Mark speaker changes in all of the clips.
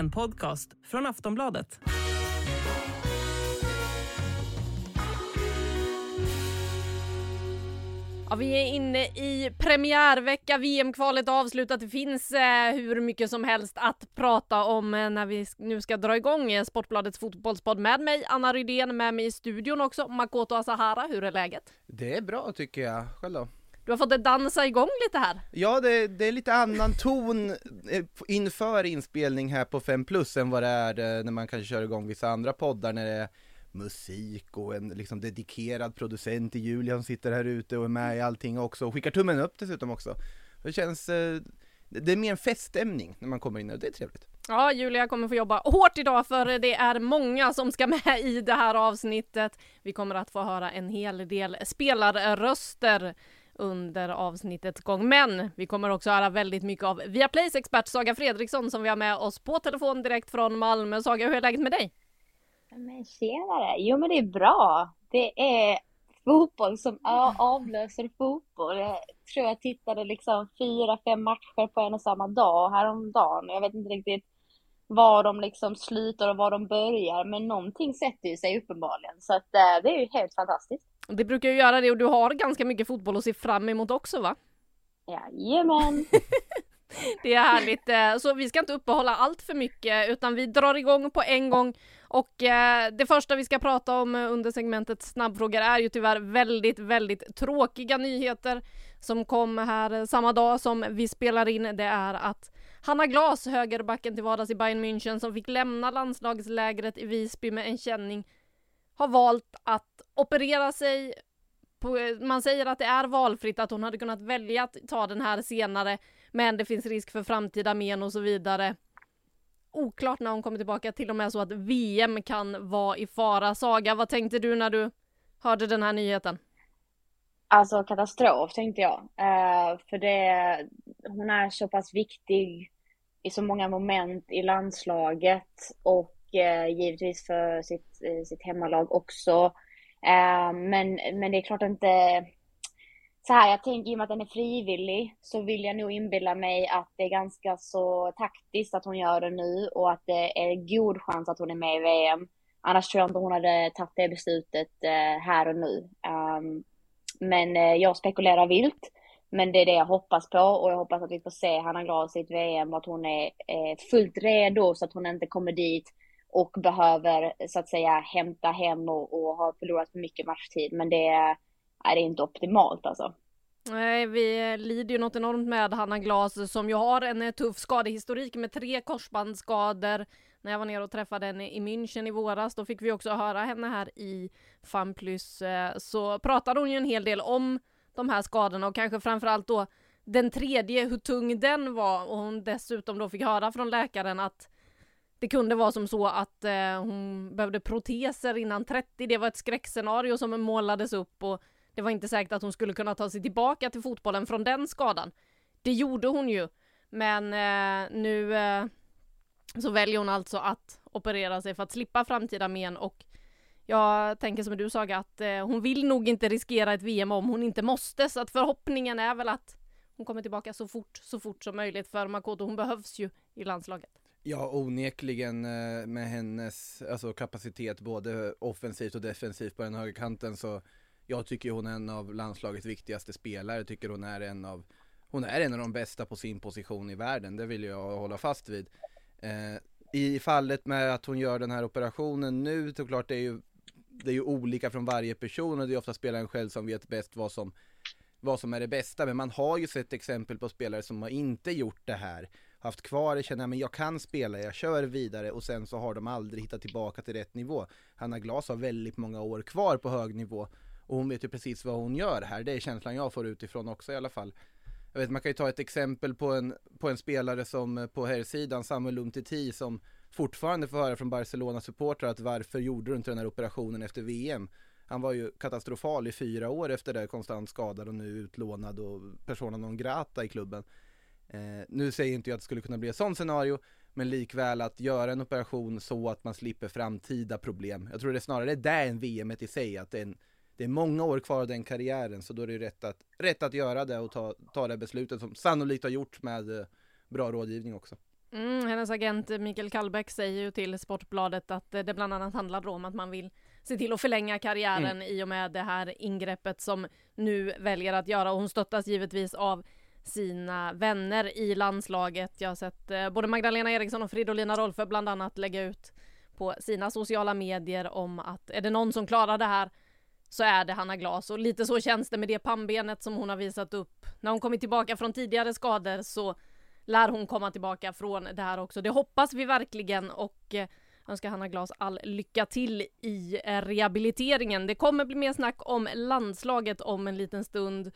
Speaker 1: En podcast från Aftonbladet.
Speaker 2: Ja, vi är inne i premiärvecka, VM-kvalet är avslutat. Det finns eh, hur mycket som helst att prata om eh, när vi nu ska dra igång eh, Sportbladets fotbollspodd med mig, Anna Rydén, med mig i studion också, Makoto Asahara. Hur är läget?
Speaker 3: Det är bra tycker jag, själv då?
Speaker 2: Du har fått det dansa igång lite här.
Speaker 3: Ja, det, det är lite annan ton eh, inför inspelning här på 5 plus än vad det är eh, när man kanske kör igång vissa andra poddar när det är musik och en liksom dedikerad producent i Julia som sitter här ute och är med i allting också och skickar tummen upp dessutom också. Det känns, eh, det är mer en feststämning när man kommer in och det är trevligt.
Speaker 2: Ja, Julia kommer få jobba hårt idag för det är många som ska med i det här avsnittet. Vi kommer att få höra en hel del spelarröster under avsnittets gång. Men vi kommer också höra väldigt mycket av Viaplays expert Saga Fredriksson som vi har med oss på telefon direkt från Malmö. Saga, hur är läget med dig?
Speaker 4: Men tjenare! Jo men det är bra. Det är fotboll som avlöser fotboll. Jag tror jag tittade liksom fyra, fem matcher på en och samma dag häromdagen. Jag vet inte riktigt var de liksom slutar och var de börjar, men någonting sätter ju sig uppenbarligen. Så att eh, det är ju helt fantastiskt.
Speaker 2: Det brukar ju göra det och du har ganska mycket fotboll att se fram emot också va?
Speaker 4: Jajamän!
Speaker 2: Det är härligt, eh, så vi ska inte uppehålla allt för mycket utan vi drar igång på en gång och eh, det första vi ska prata om under segmentet snabbfrågor är ju tyvärr väldigt, väldigt tråkiga nyheter som kom här samma dag som vi spelar in. Det är att Hanna Glas, högerbacken till vardags i Bayern München som fick lämna landslagslägret i Visby med en känning, har valt att operera sig på, man säger att det är valfritt, att hon hade kunnat välja att ta den här senare, men det finns risk för framtida men och så vidare. Oklart när hon kommer tillbaka, till och med så att VM kan vara i fara. Saga, vad tänkte du när du hörde den här nyheten?
Speaker 4: Alltså katastrof tänkte jag. Uh, för det, hon är så pass viktig i så många moment i landslaget och Eh, givetvis för sitt, eh, sitt hemmalag också. Eh, men, men det är klart inte så här, jag tänker i och med att den är frivillig så vill jag nog inbilla mig att det är ganska så taktiskt att hon gör det nu och att det är god chans att hon är med i VM. Annars tror jag inte hon hade tagit det beslutet eh, här och nu. Um, men eh, jag spekulerar vilt. Men det är det jag hoppas på och jag hoppas att vi får se Hanna Glas i ett VM och att hon är eh, fullt redo så att hon inte kommer dit och behöver så att säga hämta hem och, och har förlorat för mycket matchtid. Men det är är det inte optimalt alltså.
Speaker 2: Nej, vi lider ju något enormt med Hanna Glas som ju har en eh, tuff skadehistorik med tre korsbandsskador. När jag var nere och träffade henne i München i våras, då fick vi också höra henne här i FanPlus. Eh, så pratade hon ju en hel del om de här skadorna och kanske framförallt då den tredje, hur tung den var och hon dessutom då fick höra från läkaren att det kunde vara som så att eh, hon behövde proteser innan 30. Det var ett skräckscenario som målades upp och det var inte säkert att hon skulle kunna ta sig tillbaka till fotbollen från den skadan. Det gjorde hon ju, men eh, nu eh, så väljer hon alltså att operera sig för att slippa framtida men och jag tänker som du sa att eh, hon vill nog inte riskera ett VM om hon inte måste så att förhoppningen är väl att hon kommer tillbaka så fort, så fort som möjligt för Makoto hon behövs ju i landslaget.
Speaker 3: Ja, onekligen eh, med hennes alltså, kapacitet både offensivt och defensivt på den högerkanten så jag tycker hon är en av landslagets viktigaste spelare, jag tycker hon är en av hon är en av de bästa på sin position i världen, det vill jag hålla fast vid. Eh, I fallet med att hon gör den här operationen nu, såklart det är ju det är ju olika från varje person och det är ofta spelaren själv som vet bäst vad som vad som är det bästa, men man har ju sett exempel på spelare som har inte gjort det här haft kvar det, känner att jag kan spela, jag kör vidare och sen så har de aldrig hittat tillbaka till rätt nivå. Hanna Glas har väldigt många år kvar på hög nivå Och hon vet ju precis vad hon gör här, det är känslan jag får utifrån också i alla fall. Jag vet, man kan ju ta ett exempel på en, på en spelare som eh, på herrsidan, Samuel Umtiti som fortfarande får höra från Barcelona-supportrar att varför gjorde du inte den här operationen efter VM? Han var ju katastrofal i fyra år efter det, konstant skadad och nu utlånad och persona non grata i klubben. Eh, nu säger inte jag att det skulle kunna bli ett sånt scenario, men likväl att göra en operation så att man slipper framtida problem. Jag tror det är snarare det än VM i sig, att det är, en, det är många år kvar av den karriären, så då är det rätt att, rätt att göra det och ta, ta det beslutet som sannolikt har gjorts med eh, bra rådgivning också.
Speaker 2: Mm, hennes agent Mikael Kallbäck säger ju till Sportbladet att det bland annat handlar om att man vill se till att förlänga karriären mm. i och med det här ingreppet som nu väljer att göra. Och hon stöttas givetvis av sina vänner i landslaget. Jag har sett eh, både Magdalena Eriksson och Fridolina Rolfö bland annat lägga ut på sina sociala medier om att är det någon som klarar det här så är det Hanna Glas och lite så känns det med det pannbenet som hon har visat upp. När hon kommit tillbaka från tidigare skador så lär hon komma tillbaka från det här också. Det hoppas vi verkligen och eh, önskar Hanna Glas all lycka till i eh, rehabiliteringen. Det kommer bli mer snack om landslaget om en liten stund.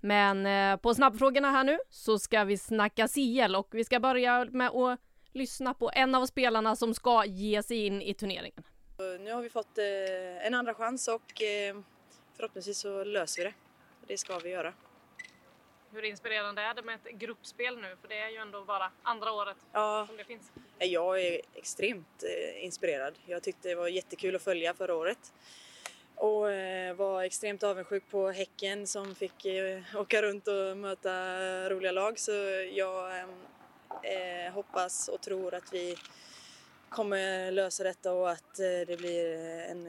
Speaker 2: Men eh, på snabbfrågorna här nu så ska vi snacka CL och vi ska börja med att lyssna på en av spelarna som ska ge sig in i turneringen.
Speaker 5: Nu har vi fått en andra chans och förhoppningsvis så löser vi det. Det ska vi göra.
Speaker 2: Hur inspirerande är det med ett gruppspel nu? För det är ju ändå bara andra året
Speaker 5: ja,
Speaker 2: som det finns.
Speaker 5: Jag är extremt eh, inspirerad. Jag tyckte det var jättekul att följa förra året. Och eh, var extremt avundsjuk på Häcken som fick eh, åka runt och möta roliga lag. Så jag ehm, eh, hoppas och tror att vi kommer lösa detta och att det blir en,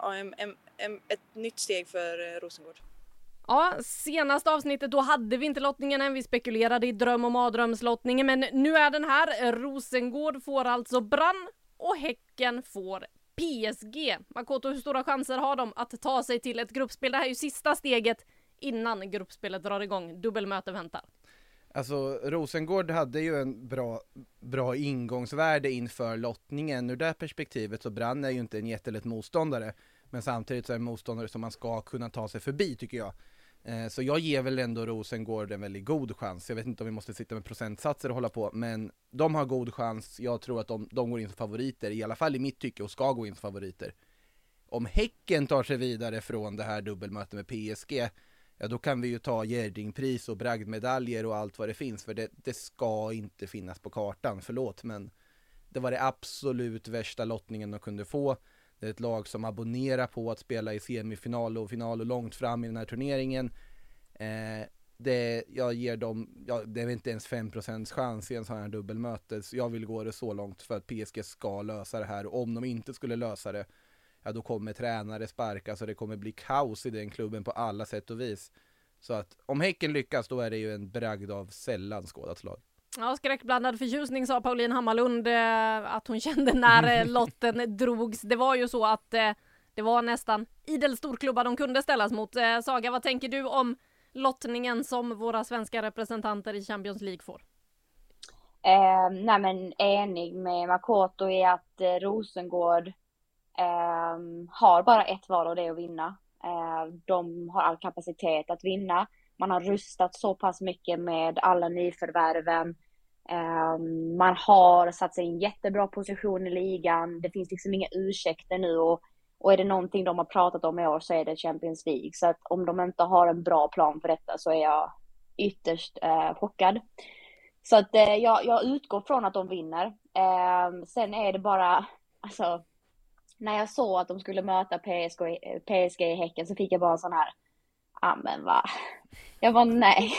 Speaker 5: en, en, en, ett nytt steg för Rosengård.
Speaker 2: Ja, senaste avsnittet då hade vi inte lottningen än. Vi spekulerade i dröm och mardrömslottningen, men nu är den här. Rosengård får alltså Brann och Häcken får PSG. Makoto, hur stora chanser har de att ta sig till ett gruppspel? Det här är ju sista steget innan gruppspelet drar igång. Dubbelmöte väntar.
Speaker 3: Alltså Rosengård hade ju en bra, bra ingångsvärde inför lottningen. Ur det perspektivet så Brann är ju inte en jättelätt motståndare. Men samtidigt så är det en motståndare som man ska kunna ta sig förbi tycker jag. Eh, så jag ger väl ändå Rosengård en väldigt god chans. Jag vet inte om vi måste sitta med procentsatser och hålla på, men de har god chans. Jag tror att de, de går in som favoriter, i alla fall i mitt tycke, och ska gå in som favoriter. Om Häcken tar sig vidare från det här dubbelmötet med PSG, ja då kan vi ju ta Gerdingpris och bragdmedaljer och allt vad det finns, för det, det ska inte finnas på kartan, förlåt, men det var det absolut värsta lottningen de kunde få. Det är ett lag som abonnerar på att spela i semifinal och final och långt fram i den här turneringen. Eh, det, jag ger dem, ja, det är inte ens 5% chans i en sån här dubbelmöte. Så jag vill gå det så långt för att PSG ska lösa det här. Och om de inte skulle lösa det, ja då kommer tränare sparkas och det kommer bli kaos i den klubben på alla sätt och vis. Så att om Häcken lyckas, då är det ju en bragd av sällan skådat slag.
Speaker 2: Ja, skräckblandad förtjusning sa Pauline Hammarlund eh, att hon kände när eh, lotten drogs. Det var ju så att eh, det var nästan idel storklubbar de kunde ställas mot. Saga, vad tänker du om lottningen som våra svenska representanter i Champions League får?
Speaker 4: Eh, nej men enig med Makoto i att eh, Rosengård eh, har bara ett val och det är att vinna. Eh, de har all kapacitet att vinna. Man har rustat så pass mycket med alla nyförvärven. Ehm, man har satt sig i en jättebra position i ligan. Det finns liksom inga ursäkter nu och, och är det någonting de har pratat om i år så är det Champions League. Så att om de inte har en bra plan för detta så är jag ytterst eh, chockad. Så att eh, jag, jag utgår från att de vinner. Eh, sen är det bara, alltså, när jag såg att de skulle möta PSG, PSG i Häcken så fick jag bara en sån här, ja men va, jag var nej,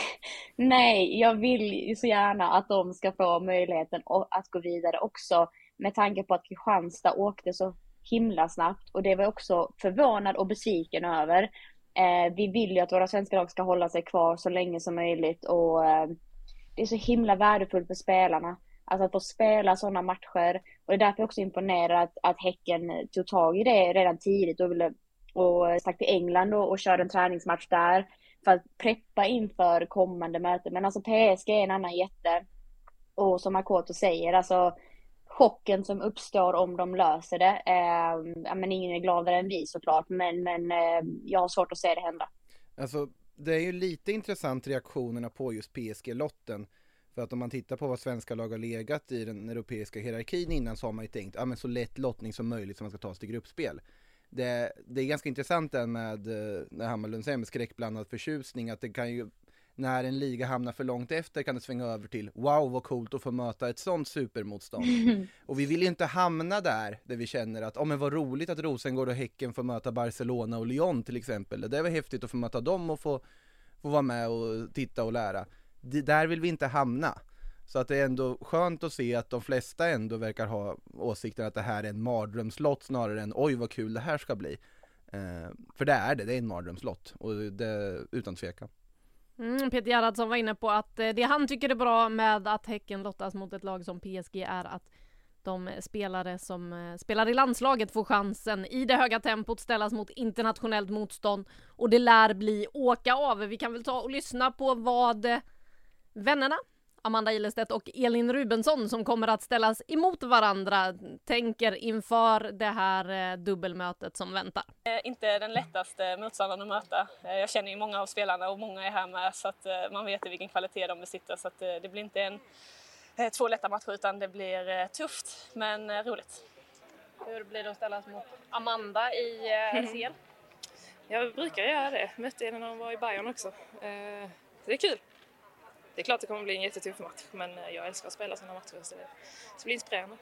Speaker 4: nej, jag vill så gärna att de ska få möjligheten att gå vidare också. Med tanke på att Kristianstad åkte så himla snabbt. Och det var jag också förvånad och besviken över. Eh, vi vill ju att våra svenska lag ska hålla sig kvar så länge som möjligt. Och eh, det är så himla värdefullt för spelarna. Alltså att få spela sådana matcher. Och det är därför jag också imponerad att, att Häcken tog tag i det redan tidigt och ville och stack till England och, och körde en träningsmatch där för att preppa inför kommande möten. Men alltså PSG är en annan jätte. Och som Makoto säger, alltså chocken som uppstår om de löser det. Eh, ja, men ingen är gladare än vi såklart, men, men eh, jag har svårt att se det hända.
Speaker 3: Alltså, det är ju lite intressant reaktionerna på just PSG-lotten. För att om man tittar på vad svenska lag har legat i den europeiska hierarkin innan så har man ju tänkt, ja men så lätt lottning som möjligt som man ska ta sig till gruppspel. Det, det är ganska intressant det med, eh, när Hammarlund säger med skräckblandad förtjusning, att det kan ju när en liga hamnar för långt efter kan det svänga över till wow vad coolt att få möta ett sånt supermotstånd. och vi vill ju inte hamna där, där vi känner att, ja oh, men vad roligt att Rosengård och Häcken får möta Barcelona och Lyon till exempel. Det var häftigt att få möta dem och få, få vara med och titta och lära. Det, där vill vi inte hamna. Så att det är ändå skönt att se att de flesta ändå verkar ha åsikten att det här är en mardrömslott snarare än oj vad kul det här ska bli. Eh, för det är det, det är en mardrömslott och det utan tvekan.
Speaker 2: Mm, Peter Gerhardsson var inne på att eh, det han tycker är bra med att Häcken lottas mot ett lag som PSG är att de spelare som eh, spelar i landslaget får chansen i det höga tempot ställas mot internationellt motstånd och det lär bli åka av. Vi kan väl ta och lyssna på vad eh, vännerna Amanda Ilestedt och Elin Rubensson som kommer att ställas emot varandra tänker inför det här eh, dubbelmötet som väntar.
Speaker 6: Eh, inte den lättaste motståndaren att möta. Eh, jag känner ju många av spelarna och många är här med så att man vet vilken kvalitet de besitter så att det blir inte en, två lätta matcher utan det blir tufft men roligt.
Speaker 2: Hur blir det att ställas mot Amanda i CL?
Speaker 6: Jag brukar göra det. Mötte henne när hon var i Bayern också. Så det är kul. Det är klart det kommer bli en jättetuff match men eh, jag älskar att spela sådana matcher så det, så det blir inspirerande.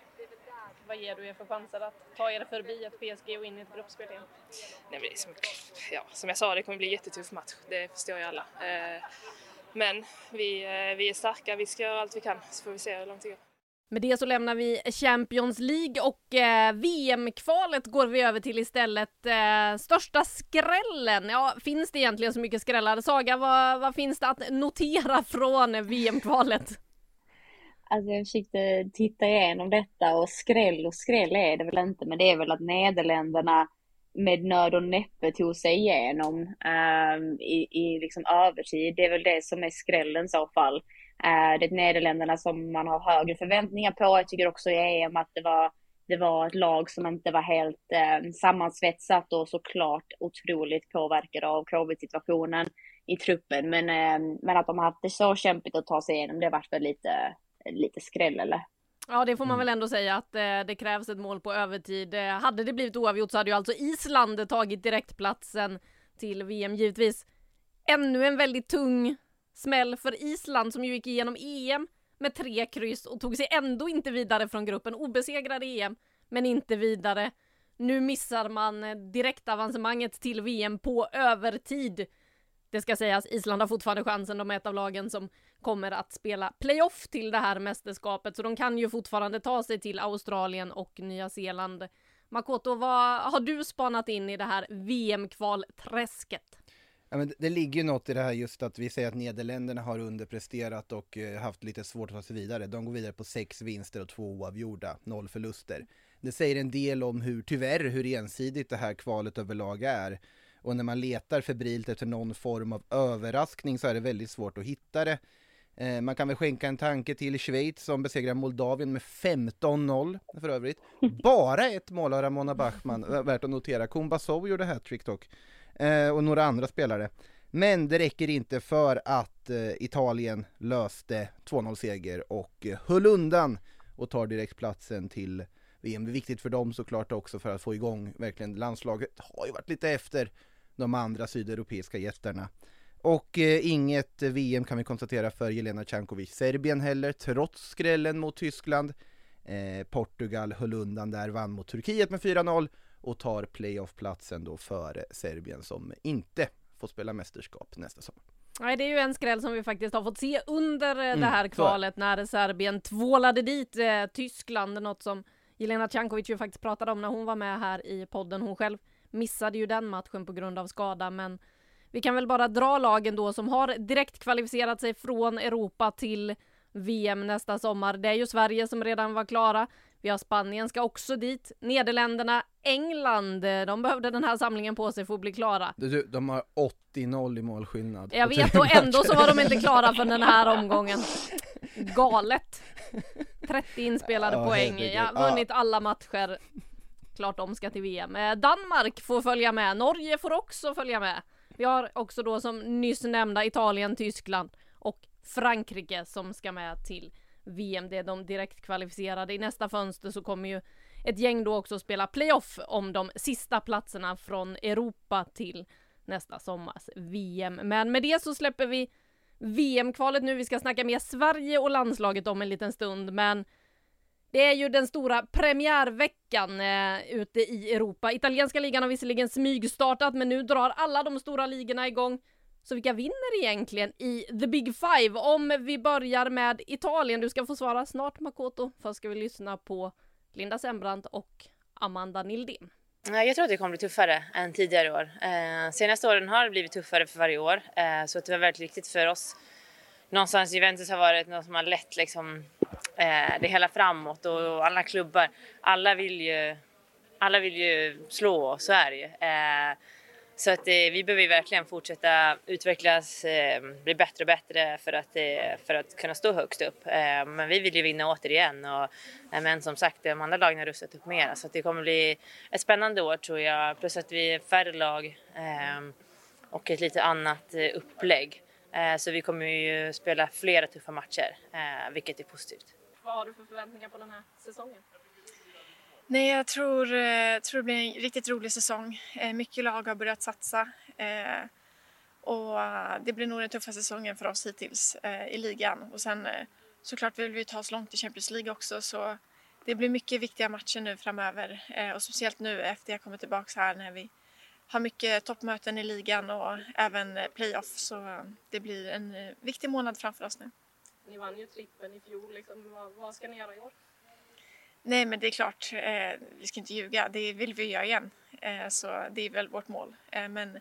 Speaker 2: Vad ger du er för chanser att ta er förbi ett PSG och in i ett gruppspel igen?
Speaker 6: Nej, men som, ja, som jag sa, det kommer bli en jättetuff match. Det förstår ju alla. Eh, men vi, eh, vi är starka, vi ska göra allt vi kan så får vi se hur långt det går.
Speaker 2: Med det så lämnar vi Champions League och eh, VM-kvalet går vi över till istället. Eh, största skrällen, ja finns det egentligen så mycket skrällar? Saga, vad, vad finns det att notera från VM-kvalet?
Speaker 4: Alltså jag försökte titta igenom detta och skräll och skräll är det väl inte, men det är väl att Nederländerna med nöd och näppe tog sig igenom um, i, i liksom övertid. Det är väl det som är skrällen i så fall. Uh, det är Nederländerna som man har högre förväntningar på. Jag tycker också i EM att det var, det var ett lag som inte var helt uh, sammansvetsat och såklart otroligt påverkade av covid-situationen i truppen. Men, uh, men att de har haft det så kämpigt att ta sig igenom, det har varit väl lite, lite skräll eller?
Speaker 2: Ja, det får man väl ändå säga att eh, det krävs ett mål på övertid. Eh, hade det blivit oavgjort så hade ju alltså Island tagit direktplatsen till VM givetvis. Ännu en väldigt tung smäll för Island som ju gick igenom EM med tre kryss och tog sig ändå inte vidare från gruppen. Obesegrade EM, men inte vidare. Nu missar man eh, direktavancemanget till VM på övertid. Det ska sägas, Island har fortfarande chansen. De är ett av lagen som kommer att spela playoff till det här mästerskapet, så de kan ju fortfarande ta sig till Australien och Nya Zeeland. Makoto, vad har du spanat in i det här VM-kvalträsket?
Speaker 3: Ja, men det ligger ju något i det här just att vi säger att Nederländerna har underpresterat och eh, haft lite svårt att ta sig vidare. De går vidare på sex vinster och två oavgjorda, noll förluster. Det säger en del om hur, tyvärr, hur ensidigt det här kvalet överlag är. Och när man letar febrilt efter någon form av överraskning så är det väldigt svårt att hitta det. Eh, man kan väl skänka en tanke till Schweiz som besegrar Moldavien med 15-0 för övrigt. Bara ett mål av Ramona Bachmann, värt att notera. Kumbasov gjorde hattrick dock. Eh, och några andra spelare. Men det räcker inte för att eh, Italien löste 2-0 seger och eh, höll undan och tar direktplatsen till VM. Det är viktigt för dem såklart också för att få igång verkligen landslaget. Har ju varit lite efter de andra sydeuropeiska jättarna. Och eh, inget VM kan vi konstatera för Jelena Cankovic Serbien heller, trots skrällen mot Tyskland. Eh, Portugal höll undan där, vann mot Turkiet med 4-0 och tar playoffplatsen då före Serbien som inte får spela mästerskap nästa sommar.
Speaker 2: Nej, det är ju en skräll som vi faktiskt har fått se under eh, mm, det här kvalet så. när Serbien tvålade dit eh, Tyskland, något som Jelena Cankovic ju faktiskt pratade om när hon var med här i podden. Hon själv missade ju den matchen på grund av skada, men vi kan väl bara dra lagen då som har direkt kvalificerat sig från Europa till VM nästa sommar. Det är ju Sverige som redan var klara. Vi har Spanien ska också dit. Nederländerna, England, de behövde den här samlingen på sig för att bli klara.
Speaker 3: Du, de har 80-0 i målskillnad.
Speaker 2: Jag vet och ändå så var de inte klara för den här omgången. Galet. 30 inspelade
Speaker 3: Ja,
Speaker 2: poäng,
Speaker 3: herregud.
Speaker 2: ja,
Speaker 3: Ja.
Speaker 2: vunnit alla matcher. Klart de ska till VM. Eh, Danmark får följa med, Norge får också följa med. Vi har också då som nyss nämnda Italien, Tyskland och Frankrike som ska med till VM. Det är de direkt kvalificerade. I nästa fönster så kommer ju ett gäng då också spela playoff om de sista platserna från Europa till nästa sommars VM. Men med det så släpper vi VM-kvalet nu. Vi ska snacka mer Sverige och landslaget om en liten stund, men det är ju den stora premiärveckan eh, ute i Europa. Italienska ligan har visserligen smygstartat, men nu drar alla de stora ligorna igång. Så vilka vinner egentligen i the big five? Om vi börjar med Italien. Du ska få svara snart Makoto. Först ska vi lyssna på Linda Sembrant och Amanda Nildén.
Speaker 7: Jag tror att det kommer bli tuffare än tidigare år. Eh, senaste åren har det blivit tuffare för varje år. Eh, så att det var väldigt viktigt för oss. Någonstans Juventus har varit något som har lett liksom, eh, det hela framåt och alla klubbar. Alla vill ju, alla vill ju slå oss, så är det ju. Så att eh, vi behöver verkligen fortsätta utvecklas, eh, bli bättre och bättre för att, eh, för att kunna stå högst upp. Eh, men vi vill ju vinna återigen och eh, men som sagt de andra lagen har rustat upp mer så att det kommer bli ett spännande år tror jag. Plus att vi är färre lag eh, och ett lite annat eh, upplägg. Eh, så vi kommer ju spela flera tuffa matcher, eh, vilket är positivt.
Speaker 2: Vad har du för förväntningar på den här säsongen?
Speaker 8: Nej, jag tror, eh, tror det blir en riktigt rolig säsong. Eh, mycket lag har börjat satsa. Eh, och det blir nog den tuffa säsongen för oss hittills i ligan. Och sen såklart vill vi ta oss långt i Champions League också. Så det blir mycket viktiga matcher nu framöver. Och speciellt nu efter jag kommer tillbaka här när vi har mycket toppmöten i ligan och även playoff. Så det blir en viktig månad framför oss nu.
Speaker 2: Ni vann ju trippen i fjol, liksom. vad, vad ska ni göra i år?
Speaker 8: Nej, men det är klart, eh, vi ska inte ljuga. Det vill vi göra igen. Eh, så det är väl vårt mål. Eh, men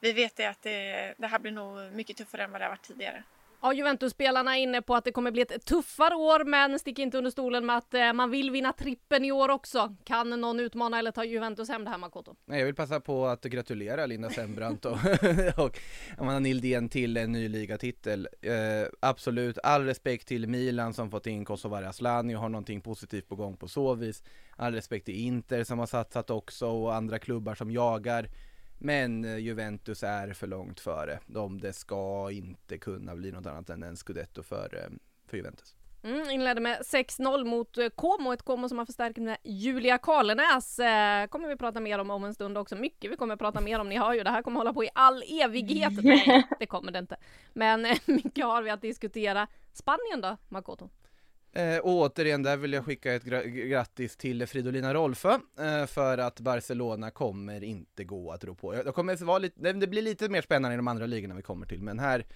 Speaker 8: vi vet det att det, det här blir nog mycket tuffare än vad det har varit tidigare.
Speaker 2: Ja, Juventus-spelarna är inne på att det kommer bli ett tuffare år, men stick inte under stolen med att eh, man vill vinna trippen i år också. Kan någon utmana eller ta Juventus hem det här Makoto?
Speaker 3: Nej, jag vill passa på att gratulera Linda Sembrant och, och Amanda Nildén till en ny ligatitel. Eh, absolut, all respekt till Milan som fått in Kosovare Asllani och har någonting positivt på gång på så vis. All respekt till Inter som har satsat också och andra klubbar som jagar. Men eh, Juventus är för långt före. De, det ska inte kunna bli något annat än en scudetto för, eh, för Juventus.
Speaker 2: Mm, inledde med 6-0 mot eh, Como, ett Como som har förstärkt med Julia Karlenäs. Eh, kommer vi prata mer om om en stund också. Mycket vi kommer prata mer om, ni hör ju, det här kommer hålla på i all evighet. Nej, det kommer det inte. Men eh, mycket har vi att diskutera. Spanien då, Makoto?
Speaker 3: Eh, och återigen, där vill jag skicka ett gra- grattis till Fridolina Rolfö eh, för att Barcelona kommer inte gå att ro på. Jag- Det, kommer vara lite, det blir lite mer spännande i de andra ligorna vi kommer till, men här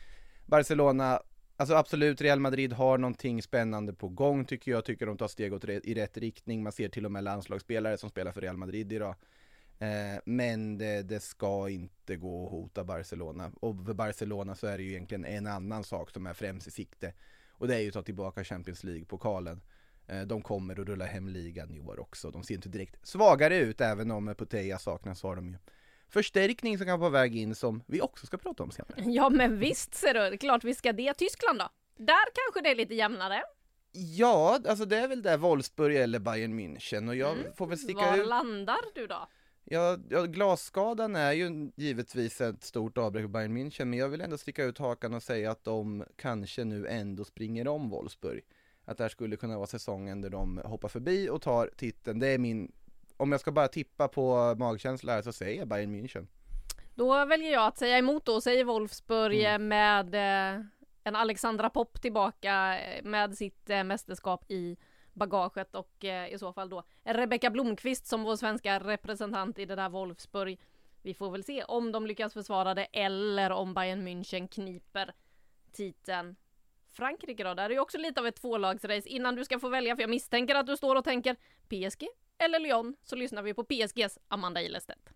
Speaker 3: Barcelona, alltså absolut Real Madrid har någonting spännande på gång tycker jag, tycker de tar steg åt i rätt riktning, man ser till och med landslagsspelare som spelar för Real Madrid idag. Eh, men det, det ska inte gå att hota Barcelona, och för Barcelona så är det ju egentligen en annan sak som är främst i sikte. Och det är ju att ta tillbaka Champions League-pokalen. Eh, De kommer att rulla hem ligan i år också. De ser inte direkt svagare ut, även om Puteja saknas så har de ju förstärkning som kan vara på väg in som vi också ska prata om senare.
Speaker 2: Ja, men visst ser du, det är klart vi ska det. Tyskland då? Där kanske det är lite jämnare.
Speaker 3: Ja, alltså det är väl där Wolfsburg eller Bayern München och jag får väl sticka
Speaker 2: Var
Speaker 3: ut.
Speaker 2: landar du då?
Speaker 3: Ja, ja, glasskadan är ju givetvis ett stort avbräck för Bayern München, men jag vill ändå sticka ut hakan och säga att de kanske nu ändå springer om Wolfsburg. Att det här skulle kunna vara säsongen där de hoppar förbi och tar titeln. Det är min, om jag ska bara tippa på magkänsla här så säger jag Bayern München.
Speaker 2: Då väljer jag att säga emot då och säger Wolfsburg
Speaker 3: Mm.
Speaker 2: med eh, en Alexandra Popp tillbaka eh, med sitt eh, mästerskap i bagaget och eh, i så fall då Rebecka Blomqvist som vår svenska representant i det där Wolfsburg. Vi får väl se om de lyckas försvara det eller om Bayern München kniper titeln. Frankrike då, där är ju också lite av ett tvålagsrace innan du ska få välja för jag misstänker att du står och tänker PSG eller Lyon så lyssnar vi på PSGs Amanda Ilestedt.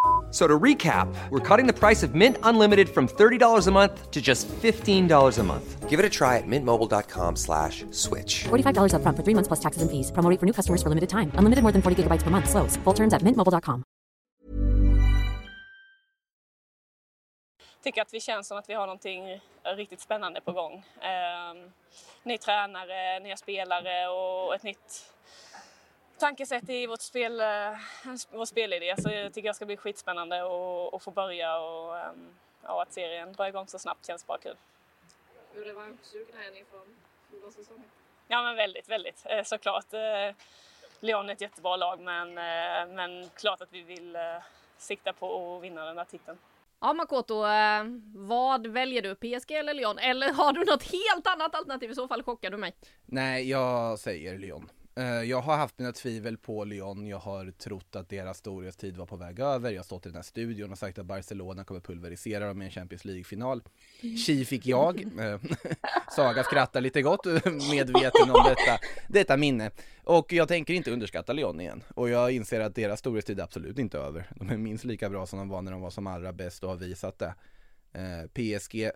Speaker 9: F- So to recap, we're cutting the price of Mint Unlimited from $30 a month to just $15 a month. Give it a try at mintmobile.com slash switch.
Speaker 10: $45 upfront for three months plus taxes and fees. Promo for new customers for limited time. Unlimited more than 40 gigabytes per month. Slows. Full terms at mintmobile.com.
Speaker 6: tycker att vi känns som att vi har någonting riktigt spännande på gång. Eh, ny tränare, nya spelare och ett nytt tankesätt i vårt spel, eh, vår spelidé. Så jag tycker det ska bli skitspännande att, att få börja och, eh, och att serien drar igång så snabbt känns bara kul.
Speaker 2: Hur revanschsugna är ni från fjolårssäsongen?
Speaker 6: Ja men väldigt, väldigt eh, såklart. Eh, Lyon är ett jättebra lag men, men klart att vi vill sikta på att vinna den där titeln.
Speaker 2: Ja Makoto, vad väljer du? PSG eller Lyon? Eller har du något helt annat alternativ? I så fall chockar du mig.
Speaker 3: Nej, jag säger Lyon. Eh, Jag har haft mina tvivel på Lyon, jag har trott att deras storhetstid var på väg över, jag har stått i den här studion och sagt att Barcelona kommer pulverisera dem i en Champions League-final. Tji fick jag, Eh, Saga skrattar lite gott, medveten om detta, detta minne. Och jag tänker inte underskatta Lyon igen, och jag inser att deras storhetstid är absolut inte över. De är minst lika bra som de var när de var som allra bäst och har visat det. Eh, PSG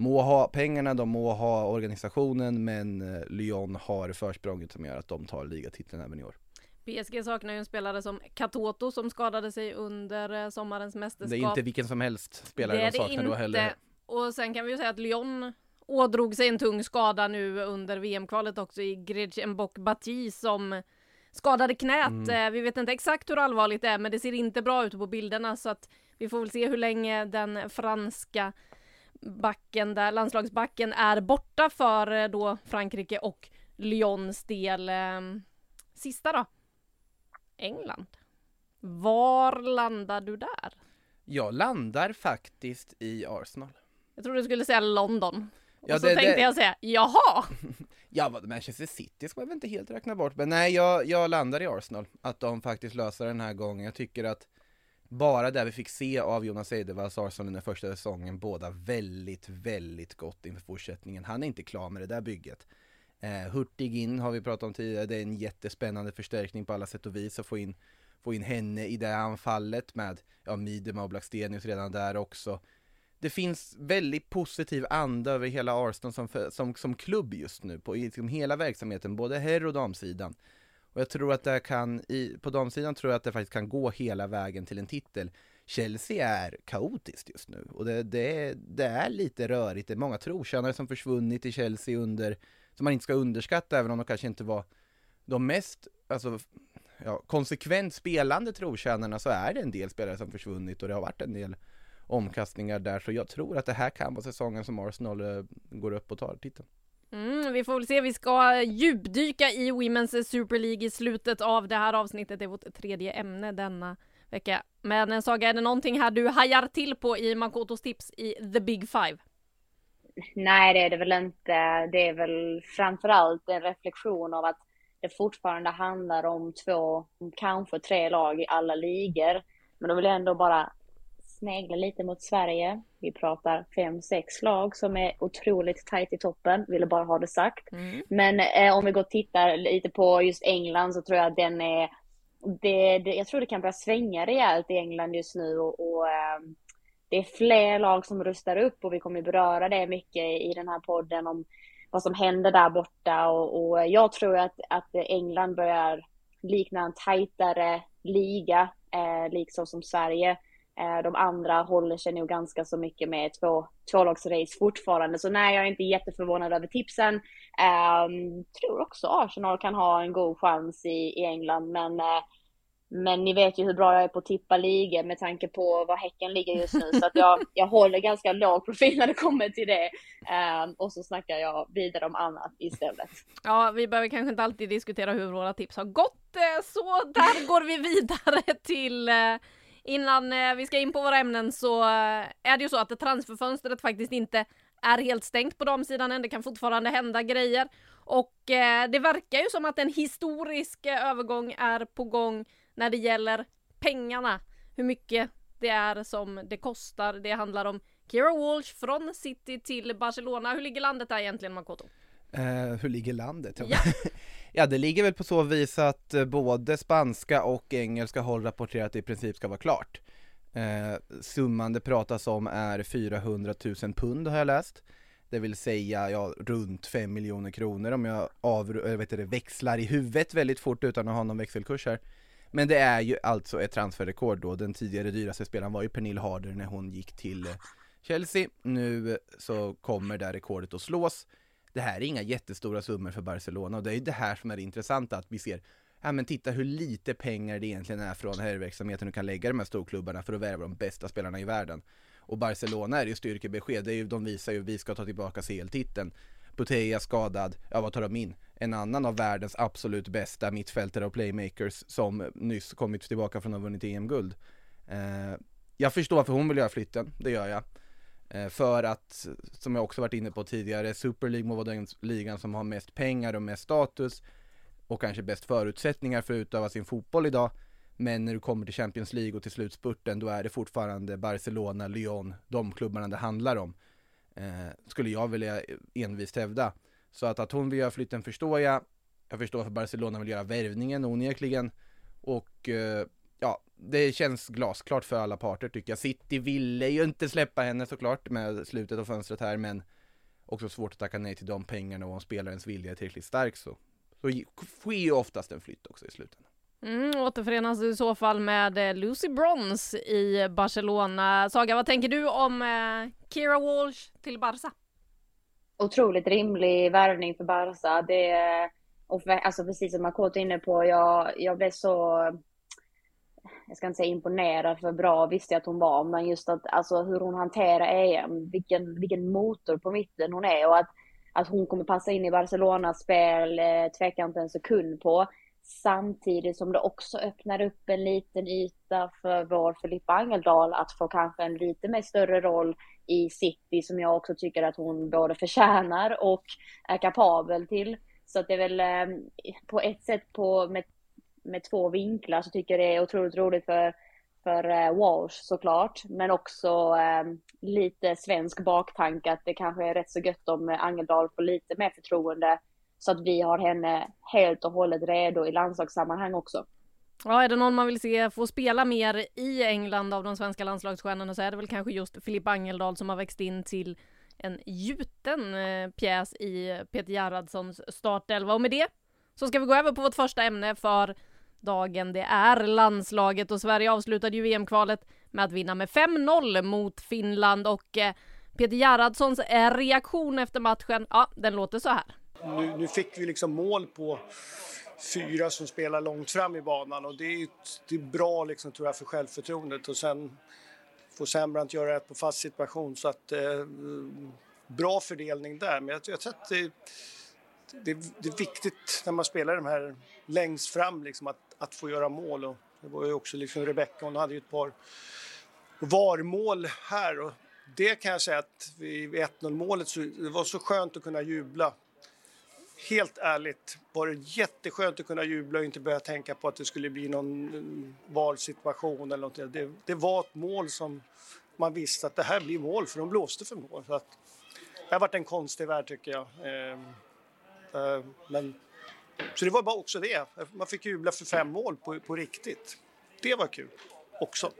Speaker 3: må ha pengarna, de må ha organisationen, men eh, Lyon har försprånget som gör att de tar ligatiteln även i år.
Speaker 2: PSG saknar ju en spelare som Katoto som skadade sig under eh, sommarens mästerskap.
Speaker 3: Det är inte vilken som helst spelare
Speaker 2: Det är
Speaker 3: de
Speaker 2: det
Speaker 3: saknar då heller.
Speaker 2: inte. Och sen kan vi ju säga att Lyon ådrog sig en tung skada nu under VM-kvalet också i Grej Mbok Bati som skadade knät.
Speaker 3: Mm.
Speaker 2: Eh, Vi vet inte exakt hur allvarligt det är men det ser inte bra ut på bilderna så att vi får väl se hur länge den franska backen där, landslagsbacken är borta för eh, då Frankrike och Lyons del. Eh, Sista då? England. Var landar du där?
Speaker 3: Jag landar faktiskt i Arsenal.
Speaker 2: Jag trodde du skulle säga London.
Speaker 3: Ja,
Speaker 2: och så
Speaker 3: det-
Speaker 2: tänkte
Speaker 3: det-
Speaker 2: jag säga, jaha!
Speaker 3: Ja, Manchester City ska man väl inte helt räkna bort, men nej, jag, jag landar i Arsenal. Att de faktiskt löser den här gången. Jag tycker att bara det vi fick se av Jonas Eidevalls Arsenal den första säsongen båda väldigt, väldigt gott inför fortsättningen. Han är inte klar med det där bygget. Eh, Hurtig in har vi pratat om tidigare, det är en jättespännande förstärkning på alla sätt och vis att få in, få in henne i det anfallet med, ja, Midema och Blackstenius redan där också. Det finns väldigt positiv anda över hela Arsenal som, som, som klubb just nu på liksom hela verksamheten, både herr och damsidan. Och jag tror att det kan, i, på damsidan tror jag att det faktiskt kan gå hela vägen till en titel. Chelsea är kaotiskt just nu och det, det, det är lite rörigt. Det är många trotjänare som försvunnit i Chelsea under, som man inte ska underskatta även om de kanske inte var de mest, alltså ja, konsekvent spelande trotjänarna så är det en del spelare som försvunnit och det har varit en del omkastningar där så jag tror att det här kan vara säsongen som Arsenal eh, går upp och tar titeln.
Speaker 2: Mm, vi får väl se, vi ska djupdyka i Women's Super League i slutet av det här avsnittet. Det är vårt tredje ämne denna vecka. Men eh, Saga, är det någonting här du hajar till på i Makotos tips i The Big Five?
Speaker 4: Nej, det är det väl inte. Det är väl framförallt en reflektion av att det fortfarande handlar om två, kanske tre lag i alla ligor. Men då vill jag ändå bara snegla lite mot Sverige. Vi pratar fem, sex lag som är otroligt tajt i toppen. Ville bara ha det sagt. Men eh, om vi går och tittar lite på just England så tror jag att den är det, det, jag tror det kan börja svänga rejält i England just nu och, och ehm, det är fler lag som rustar upp och vi kommer beröra det mycket i den här podden om vad som händer där borta och, och jag tror att, att England börjar likna en tajtare liga, eh, liksom som Sverige. Eh, de andra håller sig nog ganska så mycket med två, tvålagsrace fortfarande. Så nej, jag är inte jätteförvånad över tipsen. Um, tror också Arsenal kan ha en god chans i, i England, men uh, men ni vet ju hur bra jag är på att tippa ligor med tanke på var Häcken ligger just nu. Så att jag, jag håller ganska låg profil när det kommer till det. Um, och så snackar jag vidare om annat istället.
Speaker 2: Ja, vi behöver kanske inte alltid diskutera hur våra tips har gått, eh, så där går vi vidare till Innan eh, vi ska in på våra ämnen så eh, är det ju så att det transferfönstret faktiskt inte är helt stängt på damsidan än. Det kan fortfarande hända grejer. Och eh, det verkar ju som att en historisk eh, övergång är på gång när det gäller pengarna. Hur mycket det är som det kostar. Det handlar om Kira Walsh från City till Barcelona. Hur ligger landet där egentligen Makoto?
Speaker 3: Eh, hur ligger landet?
Speaker 2: Ja.
Speaker 3: ja, det ligger väl på så vis att eh, både spanska och engelska håll det i princip ska vara klart. Eh, summan det pratas om är 400 000 pund har jag läst. Det vill säga ja, runt 5 miljoner kronor om jag av, eller vet det, växlar i huvudet väldigt fort utan att ha någon växelkurs här. Men det är ju alltså ett transferrekord då. Den tidigare dyraste spelaren var ju Pernille Harder när hon gick till eh, Chelsea. Nu så kommer det rekordet att slås. Det här är inga jättestora summor för Barcelona och det är ju det här som är det intressanta att vi ser Ja men titta hur lite pengar det egentligen är från herrverksamheten du kan lägga de här storklubbarna för att värva de bästa spelarna i världen. Och Barcelona är ju styrkebesked, det är ju, de visar ju att vi ska ta tillbaka CL-titeln. Buteja skadad, ja vad tar de in? En annan av världens absolut bästa mittfältare och playmakers som nyss kommit tillbaka från att ha vunnit EM-guld. Eh, jag förstår varför hon vill göra flytten, det gör jag. Eh, för att, som jag också varit inne på tidigare, Super League må vara den ligan som har mest pengar och mest status och kanske bäst förutsättningar för att utöva sin fotboll idag. Men när du kommer till Champions League och till slutspurten då är det fortfarande Barcelona, Lyon, de klubbarna det handlar om. Eh, skulle jag vilja envist hävda. Så att, att hon vill göra flytten förstår jag. Jag förstår att Barcelona vill göra värvningen onekligen. Och eh, det känns glasklart för alla parter tycker jag. City ville ju inte släppa henne såklart med slutet av fönstret här men också svårt att tacka nej till de pengarna och om spelarens vilja är tillräckligt stark så, så sker ju oftast en flytt också i slutändan.
Speaker 2: Mm, återförenas du i så fall med eh, Lucy Bronze i Barcelona. Saga, vad tänker du om eh, Kira Walsh till Barca?
Speaker 4: Otroligt rimlig värvning för Barca. Det, och för, alltså precis som Makoto är inne på, jag, jag blev så jag ska inte säga imponerad, för bra visste jag att hon var, men just att alltså hur hon hanterar EM, vilken, vilken motor på mitten hon är och att, att hon kommer passa in i Barcelonas spel, eh, tvekar inte en sekund på. Samtidigt som det också öppnar upp en liten yta för vår Filippa Angeldal att få kanske en lite mer större roll i City som jag också tycker att hon både förtjänar och är kapabel till. Så att det är väl eh, på ett sätt på, med med två vinklar så tycker jag det är otroligt roligt för, för uh, Walsh såklart. Men också eh, lite svensk baktanke att det kanske är rätt så gött om eh, Angeldal får lite mer förtroende. Så att vi har henne helt och hållet redo i landslagssammanhang också.
Speaker 2: Ja, är det någon man vill se få spela mer i England av de svenska landslagsstjärnorna så är det väl kanske just Filip Angeldal som har växt in till en gjuten eh, pjäs i Peter Gerhardssons startelva. Och med det så ska vi gå över på vårt första ämne för dagen. Det är landslaget och Sverige avslutade ju VM-kvalet med att vinna med 5-0 mot Finland och eh, Peter Gerhardssons eh, reaktion efter matchen, ja, den låter så här.
Speaker 11: Nu, nu fick vi liksom mål på fyra som spelar långt fram i banan och det är, det är bra liksom, tror jag, för självförtroendet och sen får Sembrant göra ett på fast situation så att eh, bra fördelning där. Men jag, jag tror att det, det, det, är viktigt när man spelar de här längst fram liksom, att att få göra mål. Och det var ju också liksom Rebecka, hon hade ju ett par VAR-mål här. Och det kan jag säga att vid 1-0 målet så det var så skönt att kunna jubla. Helt ärligt var det jätteskönt att kunna jubla och inte börja tänka på att det skulle bli någon eh, valsituation eller något. Det, det var ett mål som man visste att det här blir mål för de blåste för mål. Så att, det har varit en konstig värld tycker jag. Ehm, Eh, men så det var bara också det. Man fick jubla för fem mål på, på riktigt. Det var kul också.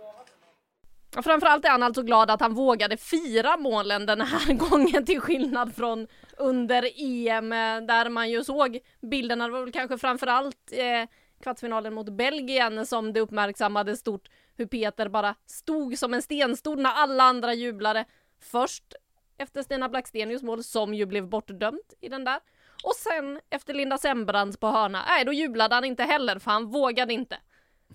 Speaker 2: Och framförallt är han alltså glad att han vågade fira målen den här gången till skillnad från under EM där man ju såg bilderna. Det var väl kanske framförallt eh, kvartsfinalen mot Belgien som det uppmärksammades stort hur Peter bara stod som en stenstod när alla andra jublade. Först efter Stina Blackstenius mål som ju blev bortdömt i den där och sen efter Linda Sembrans på hörna, nej då jublade han inte heller för han vågade inte.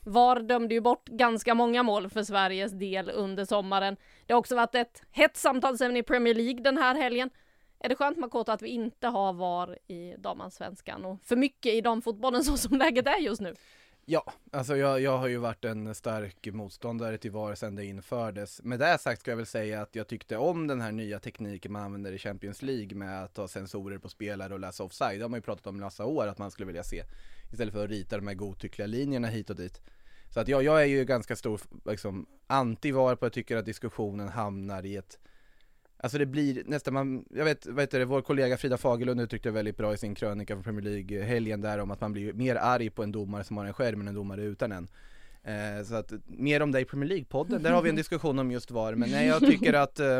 Speaker 2: VAR dömde ju bort ganska många mål för Sveriges del under sommaren. Det har också varit ett hett samtalsämne i Premier League den här helgen. Är det skönt Makoto att vi inte har VAR i damallsvenskan och för mycket i damfotbollen så som läget är just nu?
Speaker 3: Ja, alltså jag, jag har ju varit en stark motståndare till VAR sedan det infördes. Med det sagt ska jag väl säga att jag tyckte om den här nya tekniken man använder i Champions League med att ha sensorer på spelare och läsa offside. Det har man ju pratat om i massa år att man skulle vilja se. Istället för att rita de här godtyckliga linjerna hit och dit. Så att jag, jag är ju ganska stor liksom, anti-VAR på att jag tycker att diskussionen hamnar i ett Alltså det blir nästan, man, jag vet, vad heter det, vår kollega Frida Fagerlund uttryckte det väldigt bra i sin krönika från Premier League-helgen där om att man blir mer arg på en domare som har en skärm än en domare utan en. Eh, så att mer om det i Premier League-podden, där har vi en diskussion om just VAR, men nej jag tycker att eh,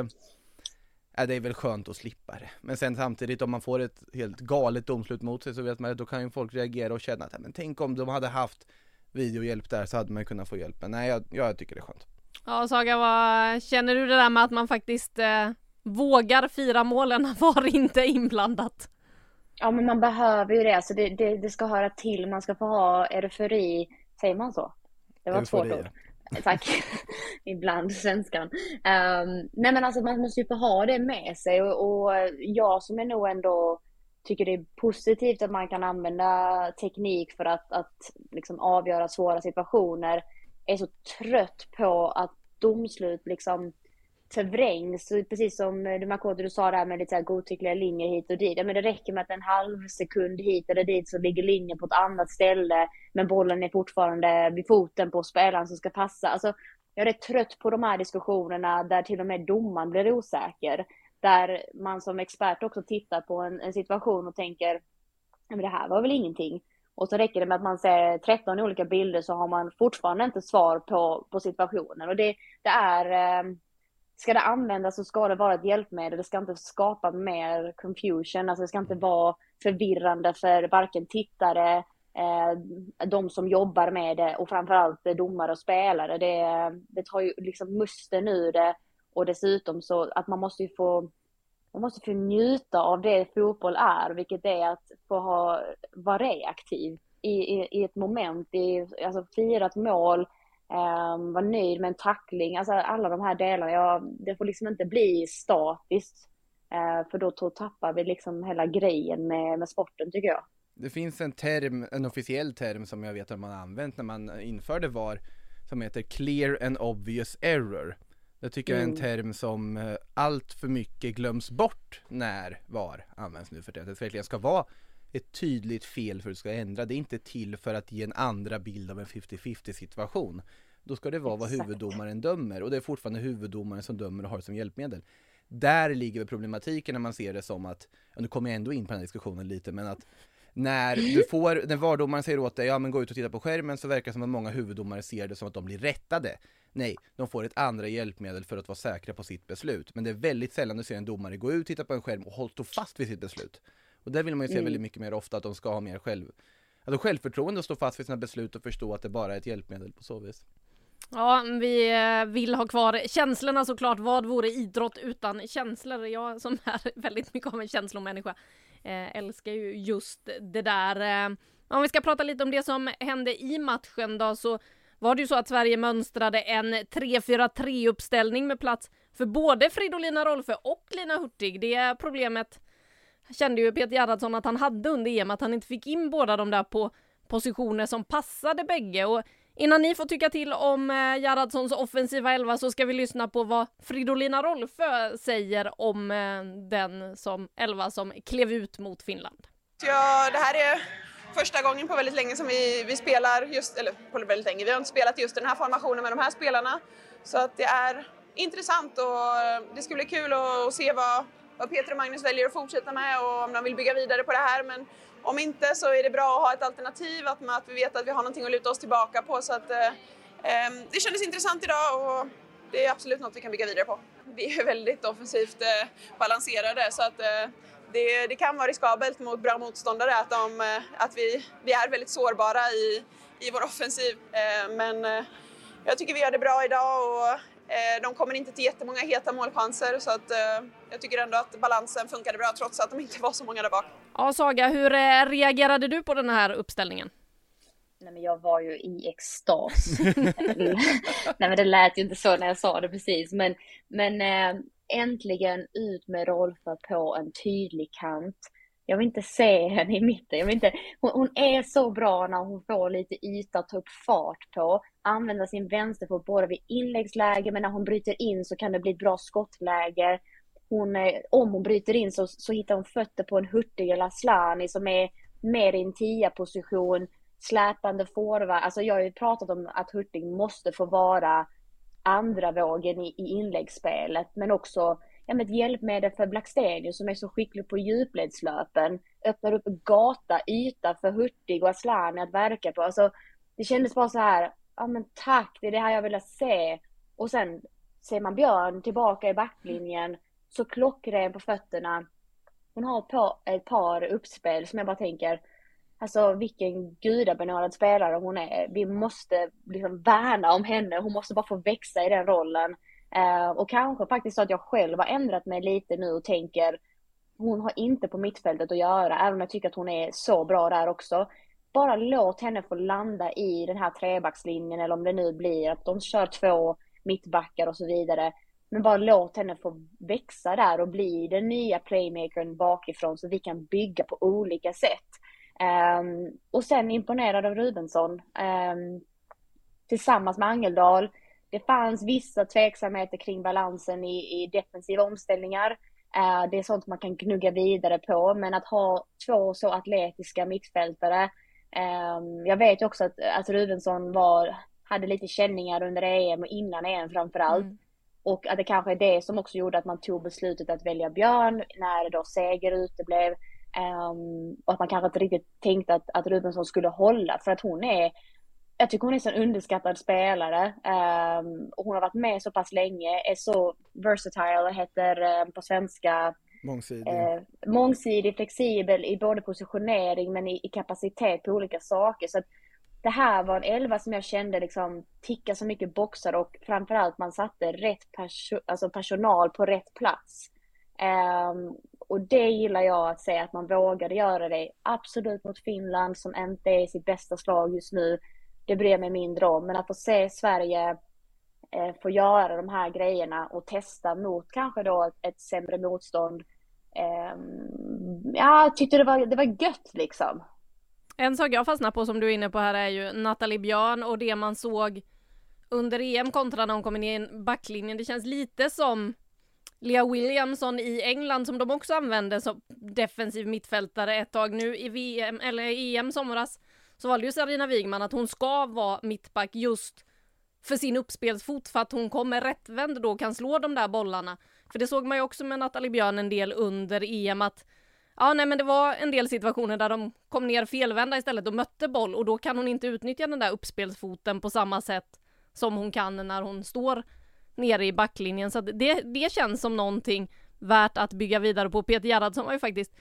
Speaker 3: äh, det är väl skönt att slippa det. Men sen samtidigt om man får ett helt galet domslut mot sig så vet man att då kan ju folk reagera och känna att men tänk om de hade haft videohjälp där så hade man kunnat få hjälp. Men nej jag, jag tycker det är skönt.
Speaker 2: Ja Saga, vad känner du det där med att man faktiskt eh, vågar fira målen VAR inte inblandat?
Speaker 4: Ja men man behöver ju det, alltså det, det, det ska höra till, man ska få ha eufori, säger man så? Det var ett svårt ord. Tack. Ibland svenskan. Um, nej men alltså man måste ju få ha det med sig och, och jag som är nog ändå tycker det är positivt att man kan använda teknik för att, att liksom avgöra svåra situationer är så trött på att domslut liksom förvrängs. Precis som eh, du Makoto, du sa där med lite så här godtyckliga linjer hit och dit. Ja, men det räcker med att en halv sekund hit eller dit så ligger linjen på ett annat ställe. Men bollen är fortfarande vid foten på spelaren som ska passa. Alltså, jag är rätt trött på de här diskussionerna där till och med domaren blir osäker. Där man som expert också tittar på en, en situation och tänker, men det här var väl ingenting. Och så räcker det med att man ser 13 olika bilder så har man fortfarande inte svar på, på situationen. Och det, det är, eh, ska det användas så ska det vara ett hjälpmedel. Det ska inte skapa mer confusion. Alltså det ska inte vara förvirrande för varken tittare, eh, de som jobbar med det och framförallt domare och spelare. Det, det tar ju liksom musten ur det och dessutom så att man måste ju få man måste få njuta av det fotboll är, vilket är att få ha, vara reaktiv i, i, i ett moment, i, alltså fira ett mål, eh, vara nöjd med en tackling, alltså alla de här delarna. Ja, det får liksom inte bli statiskt, eh, för då tappar vi liksom hela grejen med, med sporten tycker jag.
Speaker 3: Det finns en term, en officiell term som jag vet att man använt när man införde VAR, som heter clear and obvious error. Jag tycker mm. det är en mm. term som eh, allt för mycket glöms bort när VAR används nu för tiden. Att det verkligen ska vara ett tydligt fel för att det ska ändra. Det är inte till för att ge en andra bild av en 50-50 situation. Då ska det vara Exakt. vad huvuddomaren dömer och det är fortfarande huvuddomaren som dömer och har det som hjälpmedel. Där ligger problematiken när man ser det som att, ja, nu kommer jag ändå in på den här diskussionen lite, men att när du får, när VAR-domaren säger åt dig, ja men gå ut och titta på skärmen så verkar det som att många huvuddomare ser det som att de blir rättade. Nej, de får ett andra hjälpmedel för att vara säkra på sitt beslut. Men det är väldigt sällan du ser en domare gå ut, titta på en skärm och hålla fast vid sitt beslut. Och där vill man ju se mm. väldigt mycket mer ofta att de ska ha mer själv, alltså självförtroende och stå fast vid sina beslut och förstå att det bara är ett hjälpmedel på så vis.
Speaker 2: Ja, vi eh, vill ha kvar känslorna såklart. Vad vore idrott utan känslor? Jag som är väldigt mycket av en känslomänniska eh, älskar ju just det där. Eh, om vi ska prata lite om det som hände i matchen då så var det ju så att Sverige mönstrade en 3-4-3 uppställning med plats för både Fridolina Rolfö och Lina Hurtig. Det problemet kände ju Peter Gerhardsson att han hade under EM, att han inte fick in båda de där på positioner som passade bägge. Och innan ni får tycka till om eh, Gerhardssons offensiva elva så ska vi lyssna på vad Fridolina Rolfö säger om eh, den som elva som klev ut mot Finland.
Speaker 12: Ja, det här är första gången på väldigt länge som vi, vi spelar just, eller på väldigt länge, vi har inte spelat just den här formationen med de här spelarna. Så att det är intressant och eh, det ska bli kul att, se vad, vad Peter och Magnus väljer att fortsätta med och om de vill bygga vidare på det här. Men om inte så är det bra att ha ett alternativ, att, att vi vet att vi har någonting att luta oss tillbaka på. Så att, eh, eh det kändes intressant idag och det är absolut något vi kan bygga vidare på. Vi är väldigt offensivt eh, balanserade så att eh, det, det, kan vara riskabelt mot bra motståndare att, de, eh, att vi, vi är väldigt sårbara i, i vår offensiv. Eh, men eh, jag tycker vi gör det bra idag och de kommer inte till jättemånga heta målchanser så att jag tycker ändå att balansen funkade bra trots att de inte var så många där bak.
Speaker 2: Ja, Saga, hur reagerade du på den här uppställningen?
Speaker 4: Nej men jag var ju i extas. Nej men det lät ju inte så när jag sa det precis men, men äntligen ut med Rolfö på en tydlig kant. Jag vill inte se henne i mitten. Jag vill inte, hon, hon är så bra när hon får lite yta att ta upp fart på. Använda sin vänsterfot både vid inläggsläge men när hon bryter in så kan det bli ett bra skottläge. Hon, eh, om hon bryter in så, så hittar hon fötter på en Hurtig eller Asllani som är mer i en tia-position, släpande forward. Alltså jag har ju pratat om att Hurtig måste få vara andra vågen i, i inläggsspelet, men också ja, med ett hjälpmedel för Blackstenius som är så skicklig på djupledslöpen. Öppnar upp gata, yta för Hurtig och Asllani att verka på. Alltså, det kändes bara så här, ja men tack, det är det här jag vill se. Och sen ser man Björn tillbaka i backlinjen, så klockren på fötterna. Hon har ett par, ett par uppspel som jag bara tänker, alltså vilken gudabenådad spelare hon är. Vi måste liksom värna om henne, hon måste bara få växa i den rollen. Uh, och kanske faktiskt så att jag själv har ändrat mig lite nu och tänker, hon har inte på mittfältet att göra, även om jag tycker att hon är så bra där också. Bara låt henne få landa i den här trebackslinjen eller om det nu blir att de kör två mittbackar och så vidare. Men bara låt henne få växa där och bli den nya playmakern bakifrån så vi kan bygga på olika sätt. Um, och sen imponerad av Rubensson. Um, tillsammans med Angeldal. Det fanns vissa tveksamheter kring balansen i, i defensiva omställningar. Uh, det är sånt man kan gnugga vidare på, men att ha två så atletiska mittfältare. Um, jag vet ju också att, att Rubensson var, hade lite känningar under EM och innan EM framförallt. Mm. Och att det kanske är det som också gjorde att man tog beslutet att välja Björn när då Seger uteblev. Um, och att man kanske inte riktigt tänkte att, att Rubensson skulle hålla för att hon är jag tycker hon är en underskattad spelare. Um, och hon har varit med så pass länge, är så versatile, heter um, på svenska
Speaker 3: Mångsidig.
Speaker 4: Eh, mångsidig, flexibel i både positionering men i, i, kapacitet på olika saker. Så att det här var en elva som jag kände liksom ticka så mycket boxar och framförallt man satte rätt perso alltså personal på rätt plats. Um, och det gillar jag att säga att man vågade göra det. Absolut mot Finland som inte är i sitt bästa slag just nu. Det bryr jag mig mindre om. Men att få se Sverige eh, få göra de här grejerna och testa mot kanske då ett, ett sämre motstånd. Eh, ja, jag tyckte det var, det var gött liksom.
Speaker 2: En sak jag fastnar på som du är inne på här är ju Nathalie Björn och det man såg under EM kontra när hon kom in i backlinjen. Det känns lite som Lea Williamson i England som de också använde som defensiv mittfältare ett tag nu i VM eller i EM somras så valde ju Sarina Wigman att hon ska vara mittback just för sin uppspelsfot för att hon kommer rättvänd då och kan slå de där bollarna. För det såg man ju också med Nathalie Björn en del under EM att Ja, nej, men det var en del situationer där de kom ner felvända istället och mötte boll och då kan hon inte utnyttja den där uppspelsfoten på samma sätt som hon kan när hon står nere i backlinjen. Så det, det känns som någonting värt att bygga vidare på. Peter Gerhardsson var ju faktiskt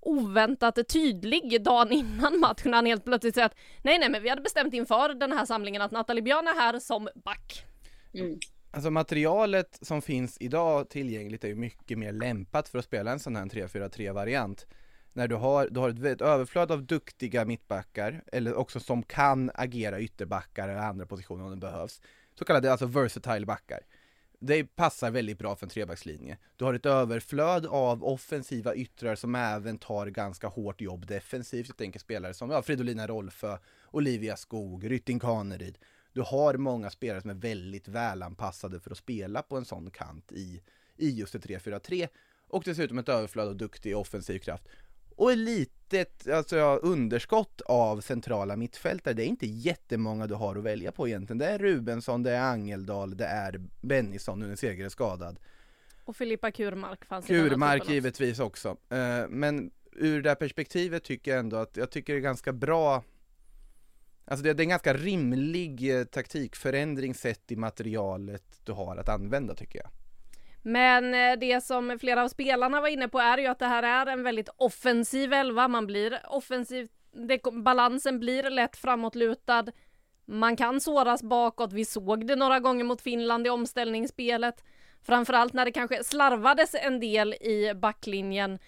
Speaker 2: oväntat tydlig dagen innan matchen. Han helt plötsligt säger att nej, nej, men vi hade bestämt inför den här samlingen att Nathalie Björn är här som back.
Speaker 3: Mm. Alltså materialet som finns idag tillgängligt är ju mycket mer lämpat för att spela en sån här 3-4-3 variant. När du har, du har ett, ett överflöd av duktiga mittbackar, eller också som kan agera ytterbackar eller andra positioner om det behövs. Så kallade alltså versatile backar. Det passar väldigt bra för en trebackslinje. Du har ett överflöd av offensiva yttrar som även tar ganska hårt jobb defensivt. Jag tänker spelare som ja, Fridolina Rolfö, Olivia Skog, Rytting Kaneryd du har många spelare som är väldigt välanpassade för att spela på en sån kant i, i just ett 3-4-3 och dessutom ett överflöd av duktig offensiv kraft och ett litet alltså, underskott av centrala mittfältare. Det är inte jättemånga du har att välja på egentligen. Det är Rubensson, det är Angeldal, det är Bennison nu när Seger är skadad.
Speaker 2: Och Filippa Kurmark fanns
Speaker 3: Kurmark givetvis också. Eh, men ur det här perspektivet tycker jag ändå att jag tycker det är ganska bra Alltså det, det är en ganska rimlig eh, taktikförändring sett i materialet du har att använda tycker jag.
Speaker 2: Men eh, det som flera av spelarna var inne på är ju att det här är en väldigt offensiv elva. Man blir offensiv, det, balansen blir lätt framåtlutad. Man kan såras bakåt. Vi såg det några gånger mot Finland i omställningsspelet. Framförallt när det kanske slarvades en del i backlinjen.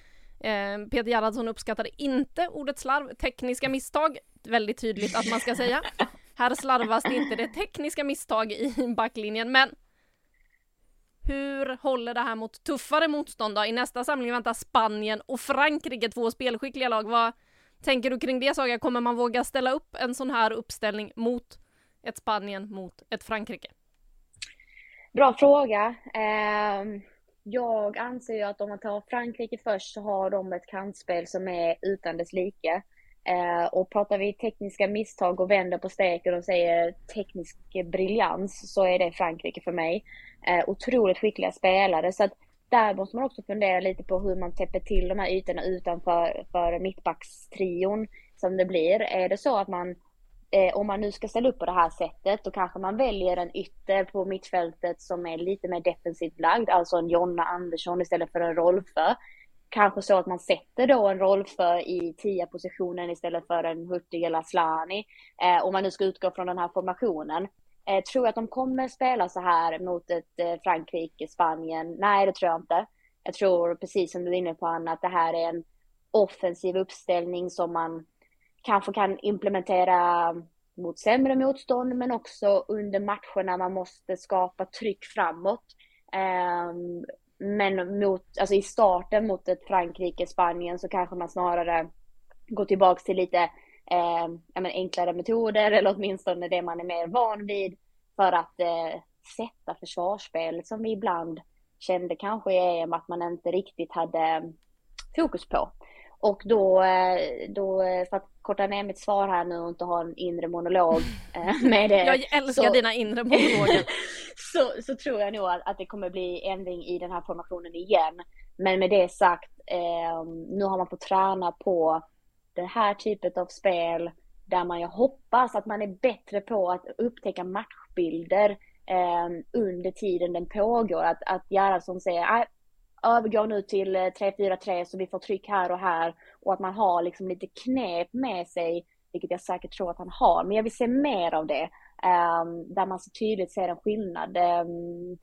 Speaker 2: Eh, Peter Gerhardsson uppskattade inte ordet slarv, tekniska misstag väldigt tydligt att man ska säga. Här slarvas det inte, det är tekniska misstag i backlinjen, men hur håller det här mot tuffare motstånd då? I nästa samling väntar Spanien och Frankrike, två spelskickliga lag. Vad tänker du kring det Saga? Kommer man våga ställa upp en sån här uppställning mot ett Spanien, mot ett Frankrike?
Speaker 4: Bra fråga. Ehm, jag anser ju att om man tar Frankrike först så har de ett kantspel som är utan dess like. Eh, och pratar vi tekniska misstag och vänder på steken och säger teknisk briljans så är det Frankrike för mig. Eh, otroligt skickliga spelare så att där måste man också fundera lite på hur man täpper till de här ytorna utanför för mittbackstrion som det blir. Är det så att man eh, om man nu ska ställa upp på det här sättet, då kanske man väljer en ytter på mittfältet som är lite mer defensivt lagd, alltså en Jonna Andersson istället för en Rolfö. Kanske så att man sätter då en Rolfö i tia positionen istället för en Hurtig eller Asllani. Eh, om man nu ska utgå från den här formationen. Eh, tror jag att de kommer spela så här mot ett eh, Frankrike, Spanien? Nej, det tror jag inte. Jag tror, precis som du är inne på Anna, att det här är en offensiv uppställning som man kanske kan implementera mot sämre motstånd, men också under matcherna man måste skapa tryck framåt. Um, men mot, alltså i starten mot ett Frankrike, Spanien så kanske man snarare går tillbaks till lite eh, men enklare metoder eller åtminstone det man är mer van vid för att eh, sätta försvarsspel som vi ibland kände kanske i EM att man inte riktigt hade fokus på. Och då, eh, då, eh, för att korta ner mitt svar här nu och inte ha en inre monolog eh, med det.
Speaker 2: Jag älskar så, dina inre monologer.
Speaker 4: så, så tror jag nog att, det kommer bli ändring i den här formationen igen. Men med det sagt, eh, nu har man fått träna på den här typen av spel där man ju hoppas att man är bättre på att upptäcka matchbilder eh, under tiden den pågår. Att, att Gerhardsson säger övergår nu till eh, 3-4-3 så vi får tryck här och här och att man har liksom lite knep med sig, vilket jag säkert tror att han har. Men jag vill se mer av det, um, där man så tydligt ser en skillnad. Um,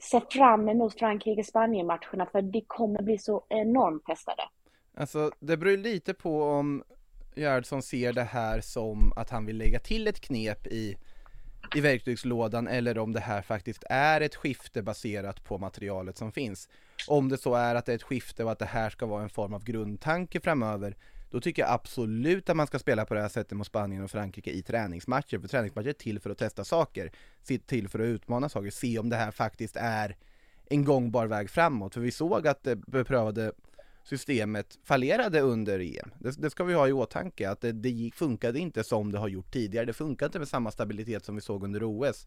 Speaker 4: se fram emot Frankrike-Spanien-matcherna för det kommer bli så enormt testade.
Speaker 3: Alltså, det beror lite på om Gerhardsson ser det här som att han vill lägga till ett knep i i verktygslådan eller om det här faktiskt är ett skifte baserat på materialet som finns. Om det så är att det är ett skifte och att det här ska vara en form av grundtanke framöver, då tycker jag absolut att man ska spela på det här sättet mot Spanien och Frankrike i träningsmatcher, för träningsmatcher är till för att testa saker, till för att utmana saker, se om det här faktiskt är en gångbar väg framåt, för vi såg att det beprövade systemet fallerade under EM. Det, det, ska vi ha i åtanke, att det, det funkade inte som det har gjort tidigare. Det funkade inte med samma stabilitet som vi såg under OS.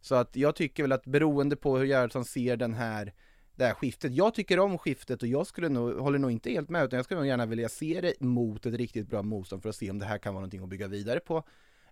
Speaker 3: Så att jag tycker väl att beroende på hur Gerhardsson ser den här det här skiftet. Jag tycker om skiftet och jag skulle nog, håller nog inte helt med utan jag skulle nog gärna vilja se det mot ett riktigt bra motstånd för att se om det här kan vara någonting att bygga vidare på.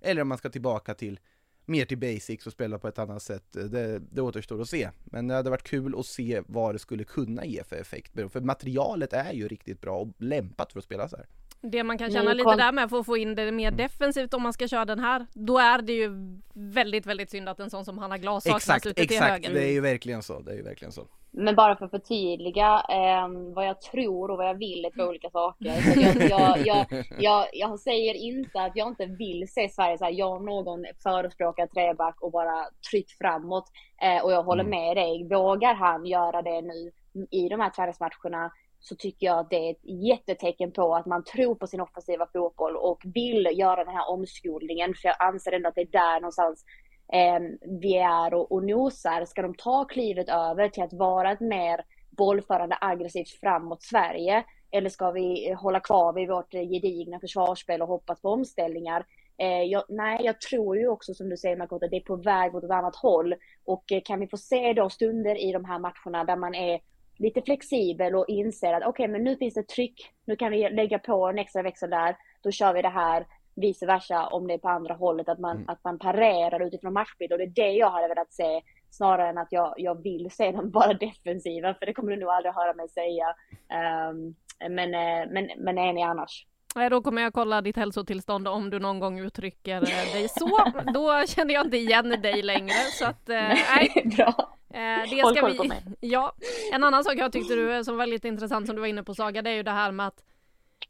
Speaker 3: Eller om man ska tillbaka till mer till basics och spela på ett annat sätt. Det, det återstår att se. Men det hade varit kul att se vad det skulle kunna ge för effekt. För materialet är ju riktigt bra och lämpat för att spela så här.
Speaker 2: Det man kan känna lite där med för att få in det mer defensivt om man ska köra den här. Då är det ju väldigt, väldigt synd att en sån som Hanna Glas saknas
Speaker 3: exakt,
Speaker 2: ute till
Speaker 3: exakt.
Speaker 2: höger.
Speaker 3: Det är ju verkligen så. Det är ju verkligen så.
Speaker 4: Men bara för att förtydliga eh, vad jag tror och vad jag vill är två olika saker. Så jag, jag, jag, jag, jag säger inte att jag inte vill se Sverige så här, jag om någon förespråkar treback och bara tryck framåt. Eh, och jag håller mm. med dig. Vågar han göra det nu i de här träningsmatcherna så tycker jag att det är ett jättetecken på att man tror på sin offensiva fotboll och vill göra den här omskolningen. För jag anser ändå att det är där någonstans Eh, vi är och, och nosar. Ska de ta klivet över till att vara ett mer bollförande aggressivt framåt Sverige? Eller ska vi hålla kvar vid vårt gedigna försvarsspel och hoppas på omställningar? Eh, jag, nej, jag tror ju också som du säger Makoto, att det är på väg åt ett annat håll. Och eh, kan vi få se då stunder i de här matcherna där man är lite flexibel och inser att okej, okay, men nu finns det tryck. Nu kan vi lägga på en extra växel där. Då kör vi det här. Vice versa om det är på andra hållet, att man, mm. att man parerar utifrån matchbild. Och det är det jag hade velat se snarare än att jag, jag vill se dem bara defensiva, för det kommer du nog aldrig höra mig säga. Um, men, eh, men, men är ni annars?
Speaker 2: Nej, då kommer jag kolla ditt hälsotillstånd om du någon gång uttrycker eh, dig så. Då känner jag inte igen dig längre. Så att, eh, nej.
Speaker 4: Bra.
Speaker 2: Det ska vi... Ja. En annan sak jag tyckte du som var lite intressant som du var inne på Saga, det är ju det här med att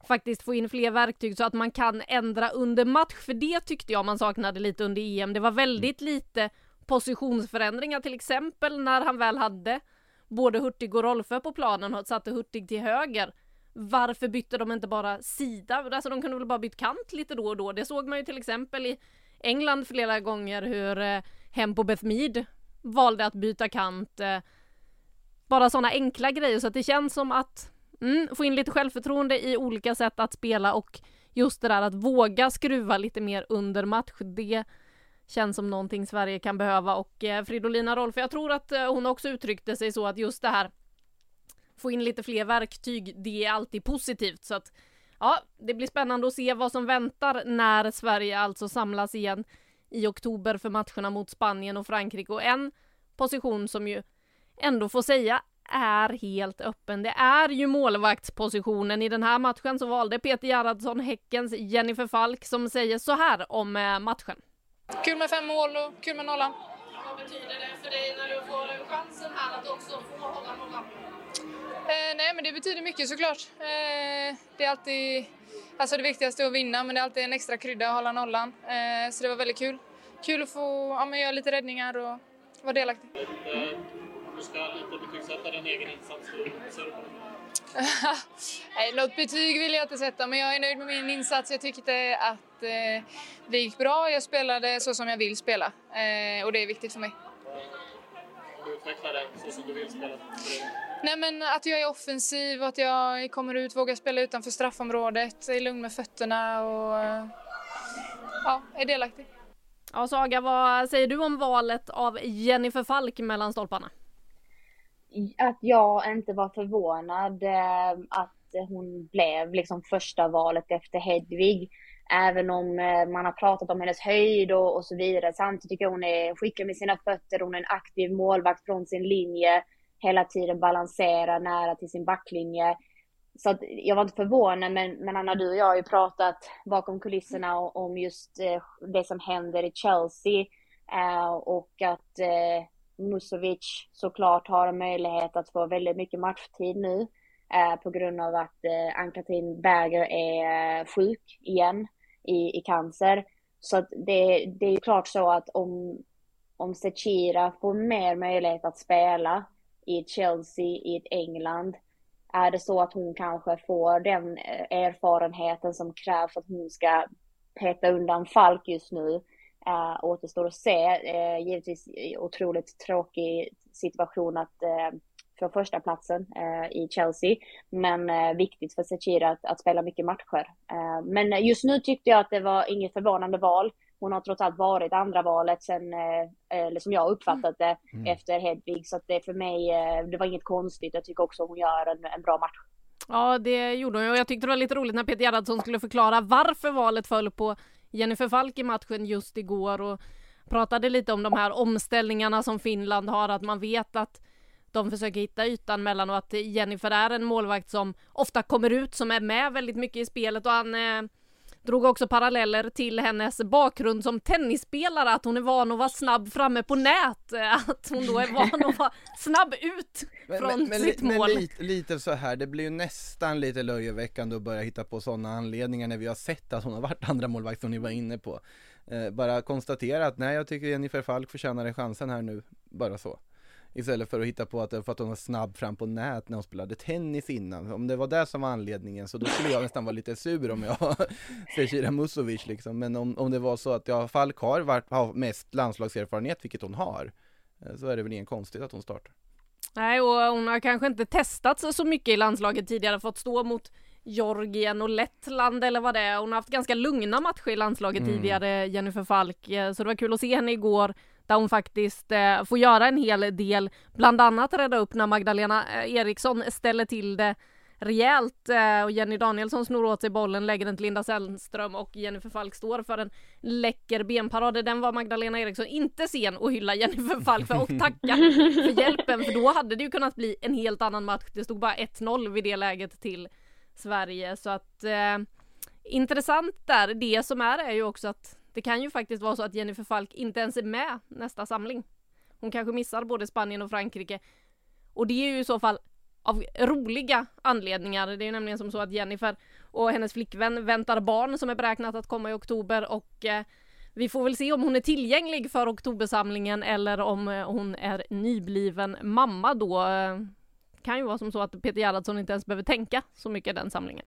Speaker 2: faktiskt få in fler verktyg så att man kan ändra under match. För det tyckte jag man saknade lite under EM. Det var väldigt lite positionsförändringar till exempel när han väl hade både Hurtig och Rolfö på planen och satte Hurtig till höger. Varför bytte de inte bara sida? Alltså de kunde väl bara bytt kant lite då och då. Det såg man ju till exempel i England flera gånger hur eh, Hempo Beth Mead valde att byta kant. Eh, bara sådana enkla grejer så att det känns som att mm, få in lite självförtroende i olika sätt att spela och just det där att våga skruva lite mer under match. Det känns som någonting Sverige kan behöva och eh, Fridolina Rolf, jag tror att eh, hon också uttryckte sig så att just det här få in lite fler verktyg, det är alltid positivt så att Ja, det blir spännande att se vad som väntar när Sverige alltså samlas igen i oktober för matcherna mot Spanien och Frankrike och en position som ju ändå får säga är helt öppen. Det är ju målvaktspositionen. I den här matchen så valde Peter Gerhardsson Häckens Jennifer Falk som säger så här om eh, matchen.
Speaker 13: Kul med fem mål och kul med nollan.
Speaker 2: Vad betyder det för dig när du får chansen här att också få hålla nollan?
Speaker 13: Eh, nej, men det betyder mycket såklart. Eh, det är alltid, alltså det viktigaste att vinna, men det är alltid en extra krydda att hålla nollan. Eh, så det var väldigt kul. Kul att få ja, men göra lite räddningar och vara delaktig.
Speaker 14: Eh, du ska lite betygsätta din egen insats. Hur ser du på det?
Speaker 13: Nej, något betyg vill jag inte sätta, men jag är nöjd med min insats. Jag tyckte att eh, det gick bra. Jag spelade så som jag vill spela eh, och det är viktigt för mig.
Speaker 14: Du utvecklar det så som du vill spela.
Speaker 13: Nej, men att jag är offensiv och att jag kommer ut, vågar spela utanför straffområdet, är lugn med fötterna och eh, ja, är delaktig.
Speaker 2: Ja, Saga, vad säger du om valet av Jennifer Falk mellan stolparna?
Speaker 4: Att jag inte var förvånad eh, att hon blev liksom första valet efter Hedvig. Även om eh, man har pratat om hennes höjd och, och så vidare. Samtidigt tycker jag hon är skicklig med sina fötter. Hon är en aktiv målvakt från sin linje. Hela tiden balanserar nära till sin backlinje. Så att jag var inte förvånad, men, men Anna, du och jag har ju pratat bakom kulisserna om just eh, det som händer i Chelsea. Och att Musovic såklart har en möjlighet att få väldigt mycket matchtid nu. Eh, på grund av att eh, Ann-Katrin Berger är eh, sjuk igen i, i cancer. Så att det, det är klart så att om, om Sechira får mer möjlighet att spela i Chelsea, i ett England, är det så att hon kanske får den eh, erfarenheten som krävs för att hon ska peta undan Falk just nu, äh, återstår att se. Äh, givetvis otroligt tråkig situation att äh, få första platsen äh, i Chelsea, men äh, viktigt för Sechira att, att, spela mycket matcher. Men just nu tyckte jag att det var inget förvånande val. Hon har trots allt varit andra valet sen, eller som jag uppfattat det, mm. efter Hedvig. Så att det för mig, det var inget konstigt. Jag tycker också hon gör en, en bra match.
Speaker 2: Ja, det gjorde hon och jag tyckte det var lite roligt när Peter Gerhardsson skulle förklara varför valet föll på Jennifer Falk i matchen just igår och pratade lite om de här omställningarna som Finland har, att man vet att de försöker hitta ytan mellan och att Jennifer är en målvakt som ofta kommer ut, som är med väldigt mycket i spelet och han eh, drog också paralleller till hennes bakgrund som tennisspelare, att hon är van att vara snabb framme på nät, att hon då är van att vara snabb ut från men, men, sitt
Speaker 3: men,
Speaker 2: mål.
Speaker 3: Men lite, lite, så här, det blir ju nästan lite löjeväckande att börja hitta på sådana anledningar när vi har sett att hon har varit andra målvakt som ni var inne på. Eh, bara konstatera att nej, jag tycker Jennifer Falk förtjänar chansen här nu, bara så. Istället för att hitta på att det för att hon var snabb fram på nät när hon spelade tennis innan. Om det var det som var anledningen så då skulle jag nästan vara lite sur om jag ser Kira Musovic liksom. Men om, om det var så att ja, Falk har, varit, har mest landslagserfarenhet, vilket hon har, eh, så är det väl ingen konstigt att hon startar.
Speaker 2: Nej, och hon har kanske inte testat så mycket i landslaget tidigare, fått stå mot Georgien och Lettland eller vad det är. Hon har haft ganska lugna matcher i landslaget mm. tidigare, Jennifer Falk. Eh, så det var kul att se henne igår där hon faktiskt eh, får göra en hel del, bland annat rädda upp när Magdalena eh, Eriksson ställer till det rejält eh, och Jenny Danielsson snor åt sig bollen, lägger den till Linda Sällström och Jennifer Falk står för en läcker benparad. Den var Magdalena Eriksson inte sen att hylla Jennifer Falk för och tacka för hjälpen, för då hade det ju kunnat bli en helt annan match. Det stod bara 1-0 vid det läget till Sverige så att eh, intressant där. Det som är är ju också att det kan ju faktiskt vara så att Jennifer Falk inte ens är med nästa samling. Hon kanske missar både Spanien och Frankrike. Och det är ju i så fall av roliga anledningar. Det är ju nämligen som så att Jennifer och hennes flickvän väntar barn som är beräknat att komma i oktober och eh, vi får väl se om hon är tillgänglig för oktobersamlingen eller om eh, hon är nybliven mamma då. Eh, kan ju vara som så att Peter Gerhardsson inte ens behöver tänka så mycket den samlingen.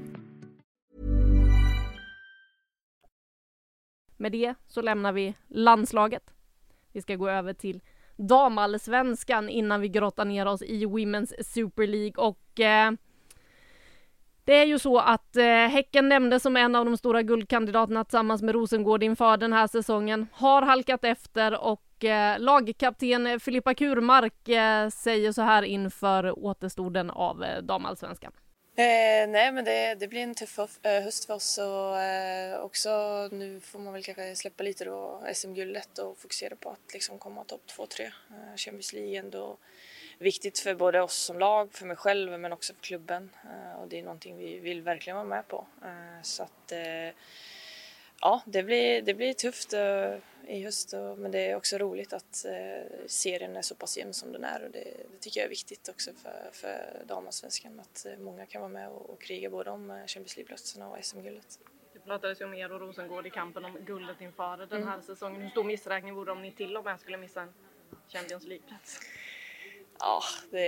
Speaker 2: Med det så lämnar vi landslaget. Vi ska gå över till damallsvenskan innan vi grottar ner oss i Women's Super League och eh, det är ju så att eh, Häcken nämndes som en av de stora guldkandidaterna tillsammans med Rosengård inför den här säsongen. Har halkat efter och eh, lagkapten Filippa Kurmark eh, säger så här inför återstoden av eh, damallsvenskan.
Speaker 15: Eh, nej men det, det, blir en tuff eh, höst för oss och eh, också nu får man väl kanske släppa lite då SM-guldet och fokusera på att liksom komma topp 2-3. Eh, Champions League är ändå viktigt för både oss som lag, för mig själv men också för klubben eh, och det är någonting vi vill verkligen vara med på. Eh, så att eh, ja, det blir, det blir tufft eh, i höst men det är också roligt att serien är så pass jämn som den är och det, det tycker jag är viktigt också för, för damallsvenskan att många kan vara med och, och kriga både om Champions League-platserna och SM-guldet.
Speaker 2: Det pratades ju om er och Rosengård i kampen om guldet inför den här mm. säsongen. Hur stor missräkning vore det om ni till och med skulle missa en Champions League-plats?
Speaker 15: Ja, det,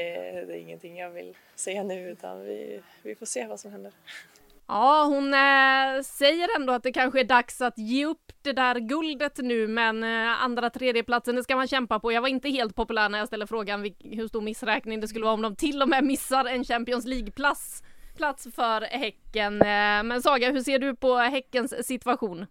Speaker 15: det, är ingenting jag vill säga nu utan vi, vi får se vad som händer.
Speaker 2: Ja, hon äh, säger ändå att det kanske är dags att ge upp det där guldet nu, men äh, andra tredjeplatsen det ska man kämpa på. Jag var inte helt populär när jag ställde frågan hur stor missräkning det skulle vara om de till och med missar en Champions League-plats plats för Häcken. Äh, men Saga, hur ser du på Häckens situation?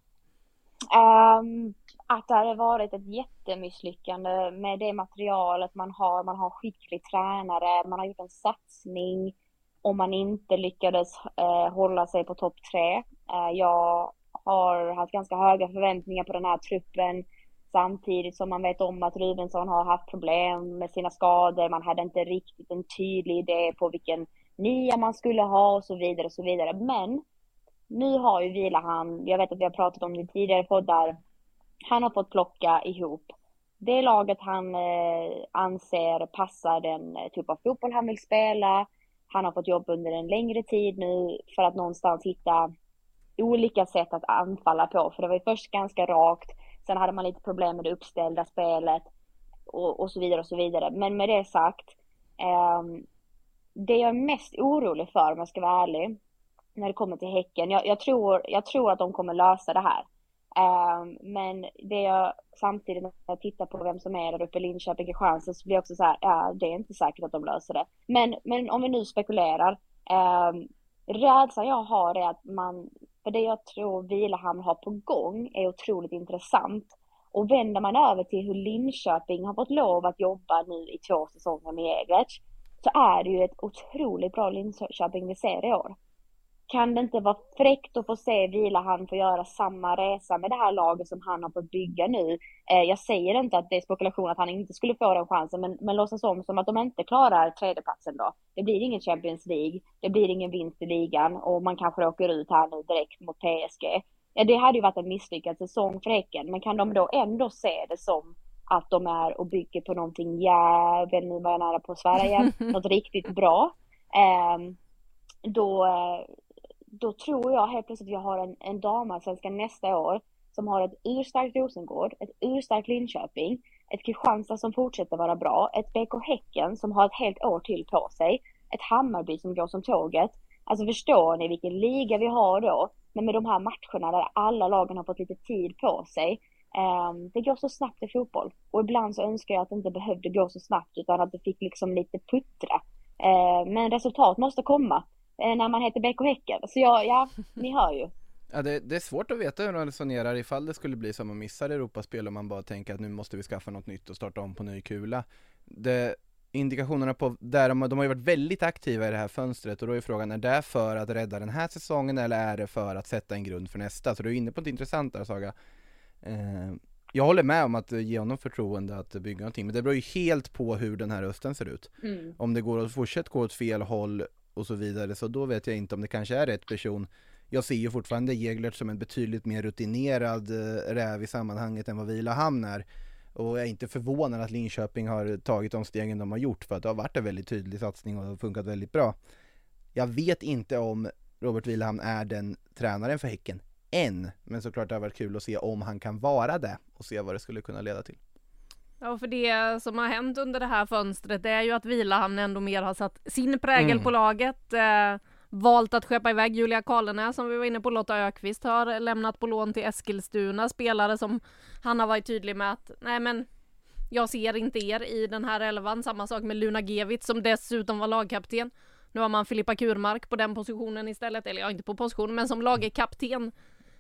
Speaker 4: Um, att det hade varit ett jättemisslyckande med det materialet man har. Man har skicklig tränare, man har gjort en satsning om man inte lyckades eh, hålla sig på topp tre. Eh, jag har haft ganska höga förväntningar på den här truppen samtidigt som man vet om att Rubensson har haft problem med sina skador. Man hade inte riktigt en tydlig idé på vilken nia man skulle ha och så vidare och så vidare. Men nu har ju Vilahamn, jag vet att vi har pratat om det tidigare poddar, han har fått plocka ihop det laget han eh, anser passar den eh, typ av fotboll han vill spela. Han har fått jobb under en längre tid nu för att någonstans hitta olika sätt att anfalla på. För det var ju först ganska rakt, sen hade man lite problem med det uppställda spelet och, och så vidare och så vidare. Men med det sagt, eh, det jag är mest orolig för om jag ska vara ärlig, när det kommer till Häcken, jag, jag, tror, jag tror att de kommer lösa det här. Um, men det jag samtidigt när jag tittar på vem som är där uppe i Linköping, chansen så blir jag också så här, ja det är inte säkert att de löser det. Men, men om vi nu spekulerar, um, rädslan jag har är att man, för det jag tror Vilahamn har på gång är otroligt intressant. Och vänder man över till hur Linköping har fått lov att jobba nu i två säsonger med Egerts, så är det ju ett otroligt bra Linköping vi ser i år kan det inte vara fräckt att få se Vilahan få göra samma resa med det här laget som han har fått bygga nu? Eh, jag säger inte att det är spekulation att han inte skulle få den chansen, men, men låtsas om som att de inte klarar tredjeplatsen då. Det blir ingen Champions League, det blir ingen vinst i ligan och man kanske åker ut här nu direkt mot PSG. Ja, det hade ju varit en misslyckad säsong för Häcken, men kan de då ändå se det som att de är och bygger på någonting jävligt, nu var jag nära på att svära igen, något riktigt bra. Eh, då, då tror jag helt plötsligt att vi har en, en damallsvenska nästa år som har ett urstarkt Rosengård, ett urstarkt Linköping, ett Kristianstad som fortsätter vara bra, ett BK Häcken som har ett helt år till på sig, ett Hammarby som går som tåget. Alltså förstår ni vilken liga vi har då? Men med de här matcherna där alla lagen har fått lite tid på sig. Um, det går så snabbt i fotboll och ibland så önskar jag att det inte behövde gå så snabbt utan att det fick liksom lite puttra. Uh, men resultat måste komma. Eh, när man heter BK Häcken. Så jag, ja, ni hör ju.
Speaker 3: Ja, det, det, är svårt att veta hur de resonerar ifall det skulle bli som att missa Europaspel och man bara tänker att nu måste vi skaffa något nytt och starta om på ny kula. Det, indikationerna på, där de, de har ju varit väldigt aktiva i det här fönstret och då är frågan, är det för att rädda den här säsongen eller är det för att sätta en grund för nästa? Så du är inne på ett intressant där Saga. Eh, jag håller med om att ge honom förtroende att bygga någonting, men det beror ju helt på hur den här hösten ser ut. Mm. Om det går att fortsätta gå åt fel håll och så vidare. Så då vet jag inte om det kanske är rätt person. Jag ser ju fortfarande Jeglert som en betydligt mer rutinerad eh, räv i sammanhanget än vad Vilahamn är. Och jag är inte förvånad att Linköping har tagit de stegen de har gjort för att det har varit en väldigt tydlig satsning och det har funkat väldigt bra. Jag vet inte om Robert Vilahamn är den tränaren för Häcken än, men såklart det har varit kul att se om han kan vara det och se vad det skulle kunna leda till.
Speaker 2: Ja, för det som har hänt under det här fönstret det är ju att Vilahamn ändå mer har satt sin prägel
Speaker 3: Mm.
Speaker 2: på laget. Eh, valt att skeppa iväg Julia Karlenäs som vi var inne på. Lotta Ökvist har lämnat på lån till Eskilstuna. Spelare som han har varit tydlig med att nej men jag ser inte er i den här elvan. Samma sak med Luna Gevitz som dessutom var lagkapten. Nu har man Filippa Kurmark på den positionen istället. Eller ja, inte på position men som lagkapten.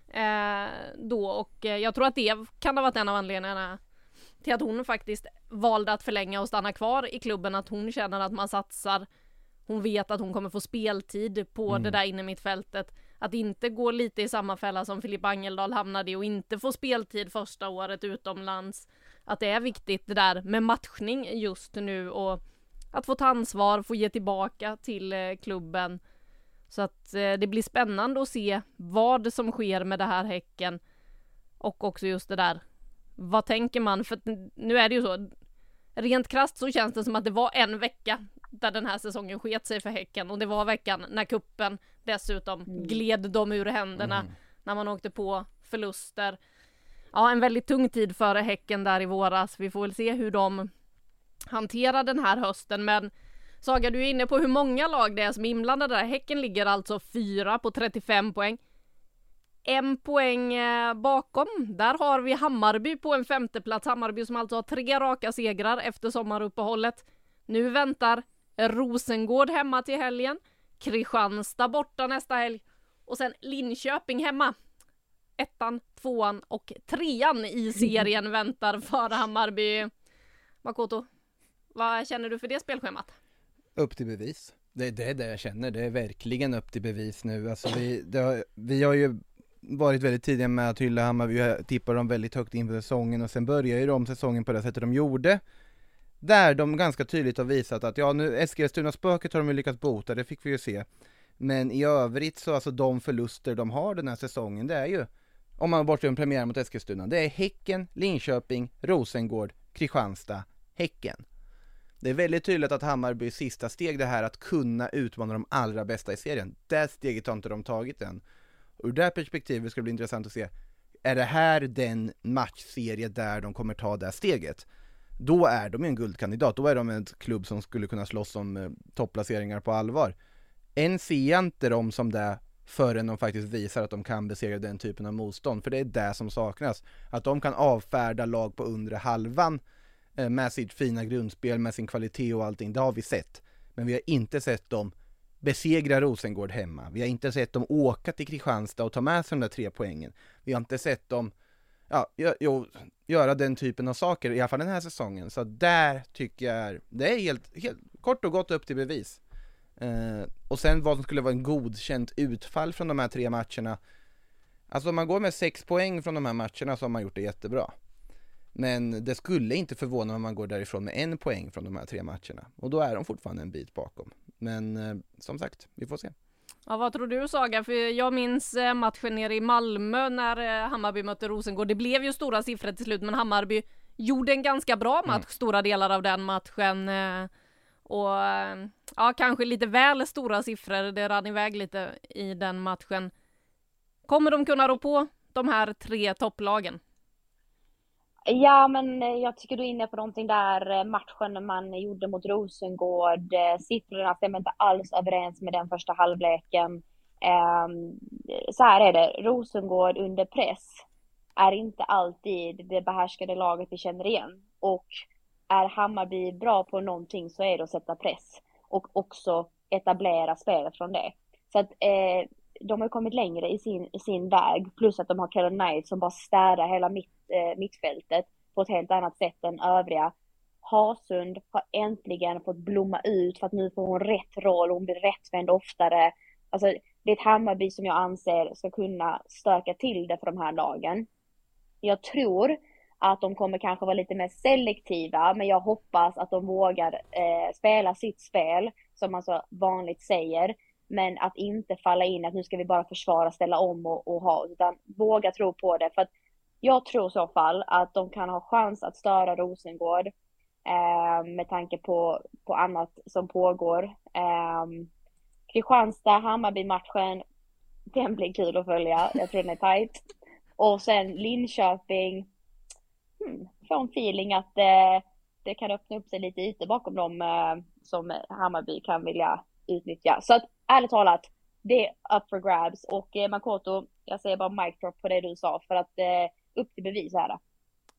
Speaker 2: Eh, då och eh, jag tror att det kan ha varit en av anledningarna till att hon faktiskt valde att förlänga och stanna kvar i klubben. Att hon känner att man satsar. Hon vet att hon kommer få speltid på
Speaker 16: Mm.
Speaker 2: det där inne mittfältet. Att inte gå lite i samma fälla som Filippa Angeldal hamnade i och inte få speltid första året utomlands. Att det är viktigt det där med matchning just nu och att få ta ansvar, få ge tillbaka till eh, klubben. Så att eh, det blir spännande att se vad som sker med det här Häcken. Och också just det där. Vad tänker man? För nu är det ju så. Rent krasst så känns det som att det var en vecka där den här säsongen sket sig för Häcken och det var veckan när kuppen dessutom gled dem ur händerna
Speaker 16: Mm.
Speaker 2: när man åkte på förluster. Ja, en väldigt tung tid för Häcken där i våras. Vi får väl se hur de hanterar den här hösten, men Saga, du är inne på hur många lag det är som är inblandade där. Häcken ligger alltså fyra på 35 poäng. En poäng eh, bakom, där har vi Hammarby på en femteplats. Hammarby som alltså har tre raka segrar efter sommaruppehållet. Nu väntar Rosengård hemma till helgen. Kristianstad borta nästa helg. Och sen Linköping hemma. Ettan, tvåan och trean i serien väntar för Hammarby. Makoto, vad känner du för det spelschemat?
Speaker 3: Upp till bevis. Det, det är det jag känner, det är verkligen upp till bevis nu. Alltså vi, det har, vi har ju varit väldigt tidiga med att hylla Hammarby, jag tippar dem väldigt högt inför säsongen och sen börjar ju de säsongen på det sättet de gjorde. Där de ganska tydligt har visat att ja nu Eskilstuna-spöket har de ju lyckats bota, det fick vi ju se. Men i övrigt så alltså de förluster de har den här säsongen, det är ju om man bortser från premiären mot Eskilstuna, det är Häcken, Linköping, Rosengård, Kristianstad, Häcken. Det är väldigt tydligt att Hammarbys sista steg det här att kunna utmana de allra bästa i serien. Det steget har inte de tagit än. Ur det här perspektivet ska det bli intressant att se, är det här den matchserie där de kommer ta det här steget? Då är de en guldkandidat, då är de en klubb som skulle kunna slåss om eh, topplaceringar på allvar. Än ser jag inte dem som det förrän de faktiskt visar att de kan besegra den typen av motstånd, för det är det som saknas. Att de kan avfärda lag på undre halvan eh, med sitt fina grundspel, med sin kvalitet och allting, det har vi sett. Men vi har inte sett dem besegra Rosengård hemma. Vi har inte sett dem åka till Kristianstad och ta med sig de där tre poängen. Vi har inte sett dem ja, jo, göra den typen av saker, i alla fall den här säsongen. Så där tycker jag är, det är helt, helt kort och gott upp till bevis. Eh, och sen vad som skulle vara en godkänt utfall från de här tre matcherna. Alltså om man går med sex poäng från de här matcherna så har man gjort det jättebra. Men det skulle inte förvåna om man går därifrån med en poäng från de här tre matcherna. Och då är de fortfarande en bit bakom. Men eh, som sagt, vi får se.
Speaker 2: Ja, vad tror du Saga? För jag minns eh, matchen nere i Malmö när eh, Hammarby mötte Rosengård. Det blev ju stora siffror till slut, men Hammarby gjorde en ganska bra match stora delar av den matchen. eh, Och ja, kanske lite väl stora siffror. Det rann iväg lite i den matchen. Kommer de kunna rå på de här tre topplagen?
Speaker 4: Ja, men eh, jag tycker du är inne på någonting där, eh, matchen man gjorde mot Rosengård. Eh, siffrorna stämmer inte alls överens med den första halvleken. Ehm, så här är det, Rosengård under press är inte alltid det behärskade laget vi känner igen. Och är Hammarby bra på någonting så är det att sätta press och också etablera spelet från det. Så att eh, de har kommit längre i sin, i sin väg, plus att de har Kellen Knight som bara städar hela mitt, eh, mittfältet på ett helt annat sätt än övriga. Hasund har äntligen fått blomma ut för att nu får hon rätt roll, hon blir rättvänd oftare. Alltså, det är ett Hammarby som jag anser ska kunna stöka till det för de här lagen. Jag tror att de kommer kanske vara lite mer selektiva, men jag hoppas att de vågar eh, spela sitt spel, som man så vanligt säger. Men att inte falla in att nu ska vi bara försvara, ställa om och, och ha, utan våga tro på det. För att jag tror i så fall att de kan ha chans att störa Rosengård eh, med tanke på, på annat som pågår. Eh, Kristianstad-Hammarby-matchen, den blir kul att följa. Jag tror den är tight. Och sen Linköping. hmm, får en feeling att eh, det kan öppna upp sig lite ytor bakom dem eh, som Hammarby kan vilja utnyttja. Så att ärligt talat, det är up for grabs och eh, Makoto, jag säger bara mic drop på det du sa för att eh, upp till bevis här.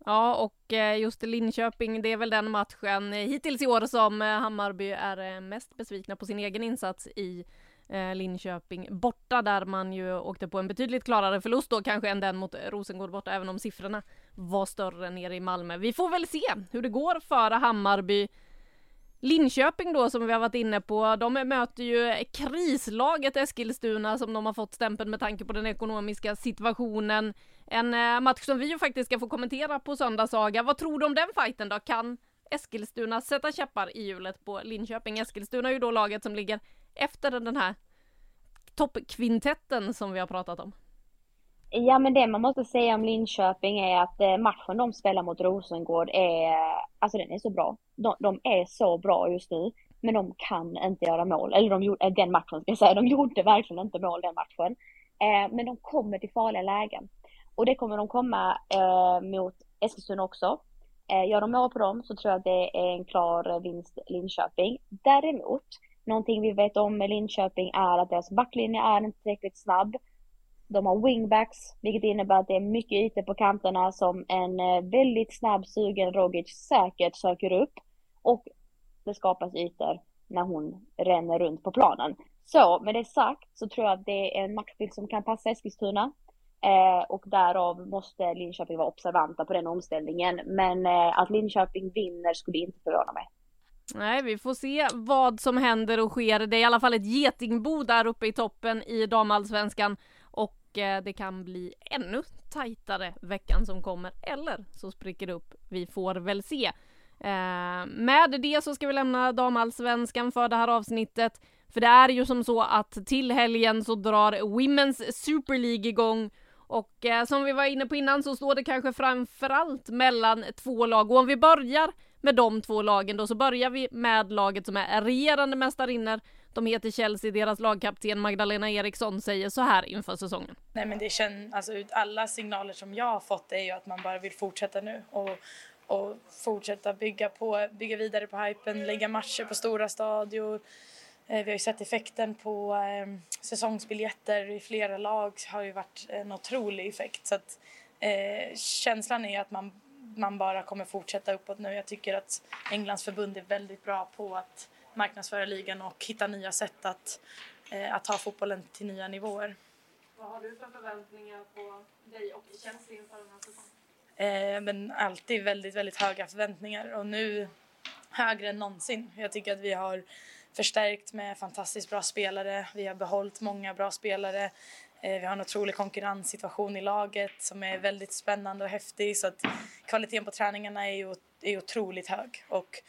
Speaker 2: Ja, och eh, just Linköping, det är väl den matchen eh, hittills i år som eh, Hammarby är mest besvikna på sin egen insats i Linköping borta där man ju åkte på en betydligt klarare förlust då kanske än den mot Rosengård borta även om siffrorna var större nere i Malmö. Vi får väl se hur det går för Hammarby Linköping då som vi har varit inne på, de möter ju krislaget Eskilstuna som de har fått stämpeln med tanke på den ekonomiska situationen. En eh, match som vi ju faktiskt ska få kommentera på söndag Saga. Vad tror du om den fighten då? Kan Eskilstuna sätta käppar i hjulet på Linköping? Eskilstuna är ju då laget som ligger efter den här toppkvintetten som vi har pratat om.
Speaker 4: Ja men det man måste säga om Linköping är att eh, matchen de spelar mot Rosengård är, alltså den är så bra. De, de är så bra just nu. Men de kan inte göra mål, eller de gjorde, eh, den matchen ska jag säga, de gjorde verkligen inte mål den matchen. Eh, men de kommer till farliga lägen. Och det kommer de komma eh, mot Eskilstuna också. Eh, gör de mål på dem så tror jag att det är en klar vinst Linköping. Däremot, någonting vi vet om med Linköping är att deras backlinje är inte tillräckligt snabb. De har wingbacks, vilket innebär att det är mycket ytor på kanterna som en eh, väldigt snabb sugen Rogic säkert söker upp. Och det skapas ytor när hon ränner runt på planen. Så med det sagt så tror jag att det är en matchbild som kan passa Eskilstuna. Eh, och därav måste Linköping vara observanta på den omställningen. Men eh, att Linköping vinner skulle inte förvåna mig.
Speaker 2: Nej, vi får se vad som händer och sker. Det är i alla fall ett getingbo där uppe i toppen i damallsvenskan Eh, det kan bli ännu tajtare veckan som kommer eller så spricker det upp. Vi får väl se. Eh, med det så ska vi lämna damallsvenskan för det här avsnittet. För det är ju som så att till helgen så drar Women's Super League igång och eh, som vi var inne på innan så står det kanske framförallt mellan två lag och om vi börjar med de två lagen då så börjar vi med laget som är regerande mästarinnor. De heter Chelsea, deras lagkapten Magdalena Eriksson säger så här inför säsongen.
Speaker 15: Nej men det känns, alltså alla signaler som jag har fått är ju att man bara vill fortsätta nu och, och fortsätta bygga på, bygga vidare på hypen, lägga matcher på stora stadion. Eh, vi har ju sett effekten på eh, säsongsbiljetter i flera lag har ju varit en otrolig effekt så att eh, känslan är att man man bara kommer fortsätta uppåt nu. Jag tycker att Englands förbund är väldigt bra på att marknadsföra ligan och hitta nya sätt att, eh, att ta fotbollen till nya nivåer.
Speaker 2: Vad har du för förväntningar på dig och Chelsea inför den här säsongen?
Speaker 15: Eh, men alltid väldigt, väldigt höga förväntningar och nu högre än någonsin. Jag tycker att vi har förstärkt med fantastiskt bra spelare. Vi har behållit många bra spelare. Eh, vi har en otrolig konkurrenssituation i laget som är väldigt spännande och häftig så att kvaliteten på träningarna är är otroligt hög och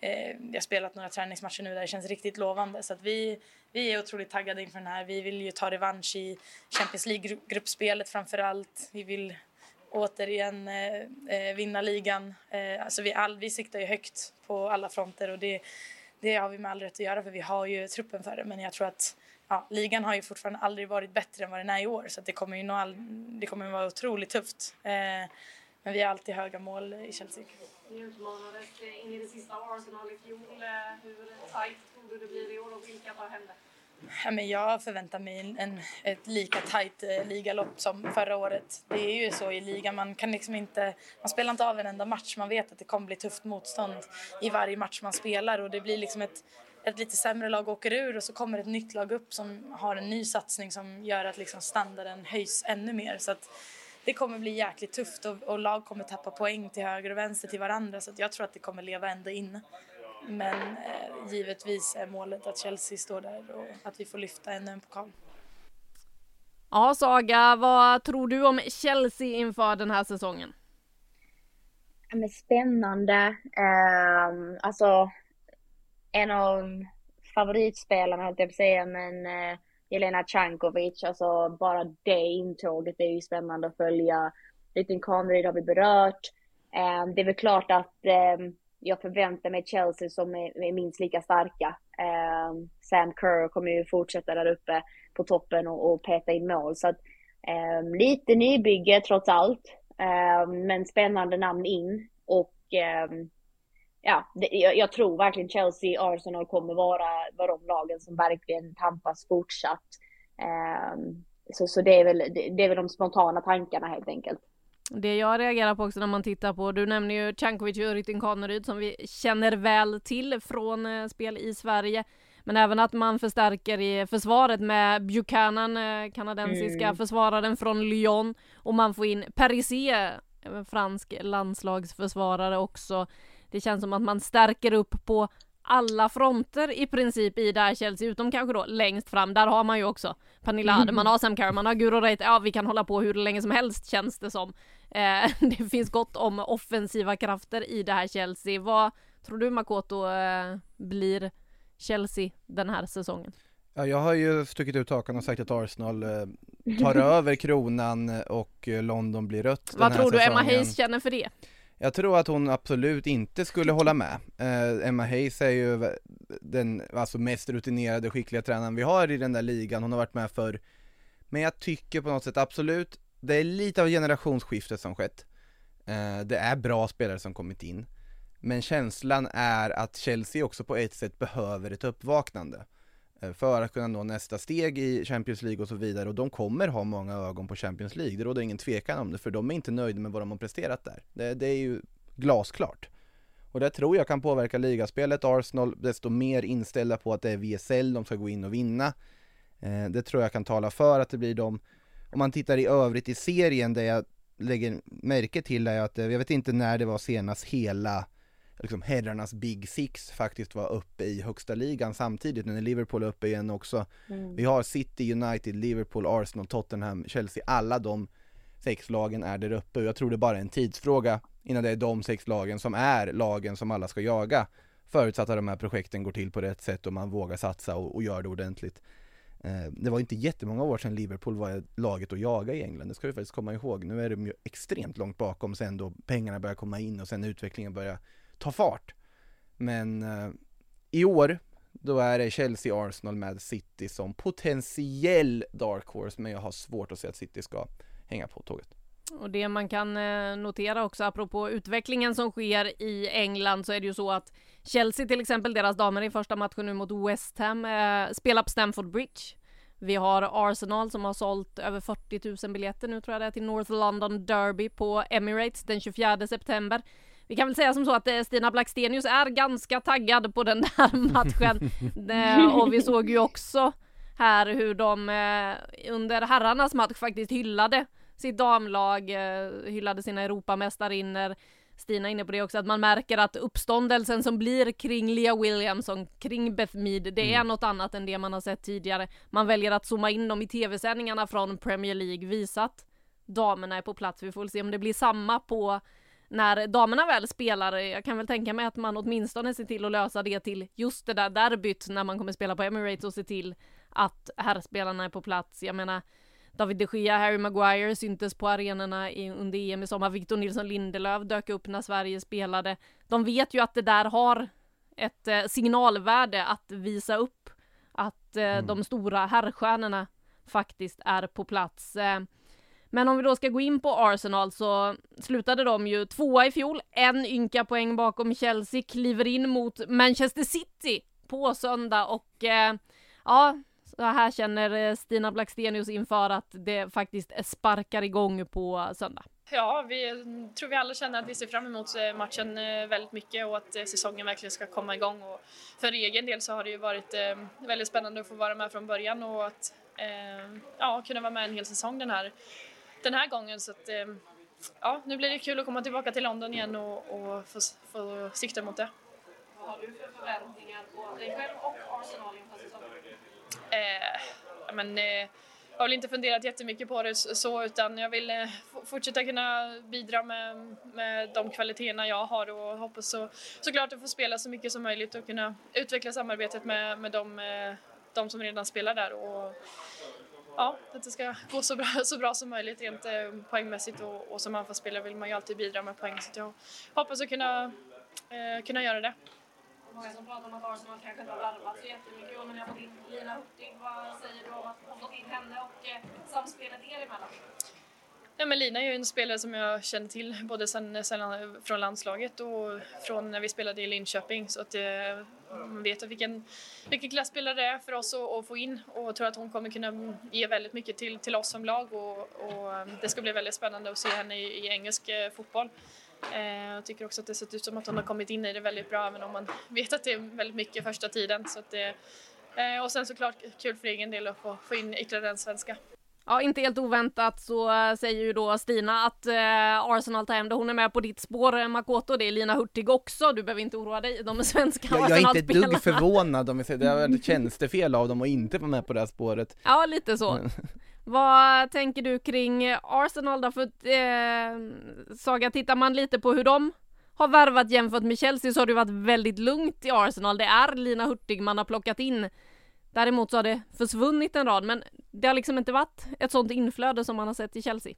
Speaker 15: eh, jag har spelat några träningsmatcher nu där det känns riktigt lovande så att vi, vi är otroligt taggade inför den här. Vi vill ju ta revansch i Champions League-gruppspelet framför allt. Vi vill återigen eh, eh, vinna ligan. Eh, alltså vi, all, vi siktar ju högt på alla fronter och det, det har vi med all rätt att göra för vi har ju truppen för det men jag tror att ja, ligan har ju fortfarande aldrig varit bättre än vad den är i år så det kommer ju nå all, det kommer vara otroligt tufft. Eh, men vi har alltid höga mål i Chelsea.
Speaker 2: Ni utmanades in i det sista av Arsenal i fjol. Eh, hur tajt tror du det blir i år och vilka tar hem det?
Speaker 15: Ja, men jag förväntar mig en, en, ett lika tajt eh, ligalopp som förra året. Det är ju så i ligan, man kan liksom inte, man spelar inte av en enda match. Man vet att det kommer bli tufft motstånd i varje match man spelar och det blir liksom ett ett lite sämre lag åker ur och så kommer ett nytt lag upp som har en ny satsning som gör att liksom standarden höjs ännu mer. Så att det kommer bli jäkligt tufft och, och lag kommer tappa poäng till höger och vänster till varandra så jag tror att det kommer leva ända in. Men eh, givetvis är målet att Chelsea står där och att vi får lyfta ännu en pokal.
Speaker 2: Ja, Saga, vad tror du om Chelsea inför den här säsongen?
Speaker 4: men spännande. Um, alltså, en av favoritspelarna höll jag på att säga, men eh, Jelena Cankovic, alltså bara det intåget är ju spännande att följa. Liten Conrad har vi berört. Eh, det är väl klart att eh, jag förväntar mig Chelsea som är, är minst lika starka. Eh, Sam Kerr kommer ju fortsätta där uppe på toppen och, och peta in mål. Så att, eh, lite nybygge trots allt. Eh, men spännande namn in och eh, ja, det, jag, jag, tror verkligen Chelsea, Arsenal kommer vara, vara de lagen som verkligen tampas fortsatt. Eh, så, så det är väl, det, det är väl de spontana tankarna helt enkelt.
Speaker 2: Det jag reagerar på också när man tittar på, du nämner ju Cankovic och Rytting Kaneryd som vi känner väl till från eh, spel i Sverige. Men även att man förstärker i försvaret med Buchanan, eh, kanadensiska mm. försvararen från Lyon. Och man får in Parisé, fransk landslagsförsvarare också. Det känns som att man stärker upp på alla fronter i princip i det här Chelsea, utom kanske då längst fram. Där har man ju också Pernilla Hade, man har Sam Kerr, man har Guro Reite. Ja, vi kan hålla på hur länge som helst känns det som. Eh, det finns gott om offensiva krafter i det här Chelsea. Vad tror du Makoto eh, blir Chelsea den här säsongen?
Speaker 3: Ja, jag har ju stuckit ut hakan och sagt att Arsenal eh, tar över kronan och eh, London blir rött
Speaker 2: Vad tror du Emma Hayes känner för det?
Speaker 3: Jag tror att hon absolut inte skulle hålla med. Eh, Emma Hayes är ju den alltså mest rutinerade, skickliga tränaren vi har i den där ligan. Hon har varit med för Men jag tycker på något sätt absolut, det är lite av generationsskiftet som skett. Eh, det är bra spelare som kommit in. Men känslan är att Chelsea också på ett sätt behöver ett uppvaknande Eh, för att kunna nå nästa steg i Champions League och så vidare och de kommer ha många ögon på Champions League, det råder ingen tvekan om det för de är inte nöjda med vad de har presterat där. Det, det är ju glasklart. Och det tror jag kan påverka ligaspelet, Arsenal desto mer inställda på att det är VSL de ska gå in och vinna. Eh, det tror jag kan tala för att det blir de. Om man tittar i övrigt i serien, det jag lägger märke till är att, eh, jag vet inte när det var senast hela liksom herrarnas Big Six faktiskt var uppe i högsta ligan samtidigt när Liverpool är uppe igen också. Mm. Vi har City, United, Liverpool, Arsenal, Tottenham, Chelsea, alla de sex lagen är där uppe och jag tror det är bara en tidsfråga innan det är de sex lagen som är lagen som alla ska jaga. Förutsatt att de här projekten går till på rätt sätt och man vågar satsa och, och gör det ordentligt. Eh, det var inte jättemånga år sedan Liverpool var laget att jaga i England, det ska vi faktiskt komma ihåg. Nu är de ju extremt långt bakom sen då pengarna börjar komma in och sen utvecklingen börjar ta fart. Men eh, i år, då är det Chelsea, Arsenal med City som potentiell dark horse, men jag har svårt att se att City ska hänga på tåget.
Speaker 2: Och det man kan eh, notera också apropå utvecklingen som sker i England så är det ju så att Chelsea till exempel, deras damer i första matchen nu mot West Ham, eh, spelar på Stamford Bridge. Vi har Arsenal som har sålt över 40 000 biljetter nu tror jag det är till North London Derby på Emirates den 24 september. Vi kan väl säga som så att eh, Stina Blackstenius är ganska taggad på den där matchen. Eh, och vi såg ju också här hur de eh, under herrarnas match faktiskt hyllade sitt damlag, hyllade sina Europamästarinnor. Stina är inne på det också, att man märker att uppståndelsen som blir kring Leah Williamson, kring Beth Mead, det är mm. något annat än det man har sett tidigare. Man väljer att zooma in dem i tv-sändningarna från Premier League, visat damerna är på plats. Vi får väl se om det blir samma på när damerna väl spelar, jag kan väl tänka mig att man åtminstone ser till att lösa det till just det där derbyt när man kommer spela på Emirates och se till att herrspelarna är på plats. Jag menar, David de Gea, Harry Maguire syntes på arenorna i, under EM i sommar. Victor Nilsson Lindelöf dök upp när Sverige spelade. De vet ju att det där har ett eh, signalvärde att visa upp att eh, mm. de stora herrstjärnorna faktiskt är på plats. Eh, men om vi då ska gå in på Arsenal så slutade de ju tvåa i fjol, en ynka poäng bakom Chelsea, kliver in mot Manchester City på söndag och eh, ja, så här känner eh, Stina Blackstenius inför att det faktiskt sparkar igång på söndag.
Speaker 13: Ja, vi tror vi alla känner att vi ser fram emot eh, matchen eh, väldigt mycket och att säsongen verkligen ska komma igång. Och för egen del så har det ju varit väldigt spännande att få vara med från början och att ja, kunna vara med en hel säsong den här den här gången. Så att, eh, ja, nu blir det kul att komma tillbaka till London igen och, och få, få sikta mot det.
Speaker 2: Vad har du för förväntningar på dig själv och Arsenal inför säsongen?
Speaker 13: Eh, men, eh, jag har väl inte funderat jättemycket på det så utan jag vill eh, fortsätta kunna bidra med, med de kvaliteterna jag har och hoppas så, såklart att få spela så mycket som möjligt och kunna utveckla samarbetet med, med de, eh, de som redan spelar där. Och, ja, att det ska gå så bra, så bra som möjligt rent eh, poängmässigt och, och som anfallsspelare vill man ju alltid bidra med poäng så jag hoppas att kunna, eh, kunna göra det.
Speaker 2: Många som pratar om att Arsenal kanske inte har värvat så jättemycket men ni har fått in Lina Hurtig. Vad säger du om att ha fått in henne och eh, samspelet er emellan?
Speaker 13: Ja, men Lina är ju en spelare som jag känner till både sen, sen från landslaget och från när vi spelade i Linköping. Så att eh, man vet vilken, vilken klasspelare det är för oss att, att få in och jag tror att hon kommer kunna ge väldigt mycket till, till oss som lag och, och eh, det ska bli väldigt spännande att se henne i, i engelsk eh, fotboll. Eh, jag tycker också att det sett ut som att hon har kommit in i det väldigt bra även om man vet att det är väldigt mycket första tiden. Så att det, eh, och sen såklart kul för egen del att få, få in ytterligare en svenska.
Speaker 2: Ja, inte helt oväntat så äh, säger ju då Stina att äh, Arsenal tar hem det. Hon är med på ditt spår äh, Makoto. Det är Lina Hurtig också. Du behöver inte oroa dig. De är svenska
Speaker 3: Jag, jag är inte ett dugg förvånad om vi säger det. Var tjänstefel av dem att inte vara med på det här spåret.
Speaker 2: Ja, lite så. Vad tänker du kring Arsenal då? För eh, Saga, tittar man lite på hur de har värvat jämfört med Chelsea så har det varit väldigt lugnt i Arsenal. Det är Lina Hurtig man har plockat in. Däremot så har det försvunnit en rad, men det har liksom inte varit ett sånt inflöde som man har sett i Chelsea.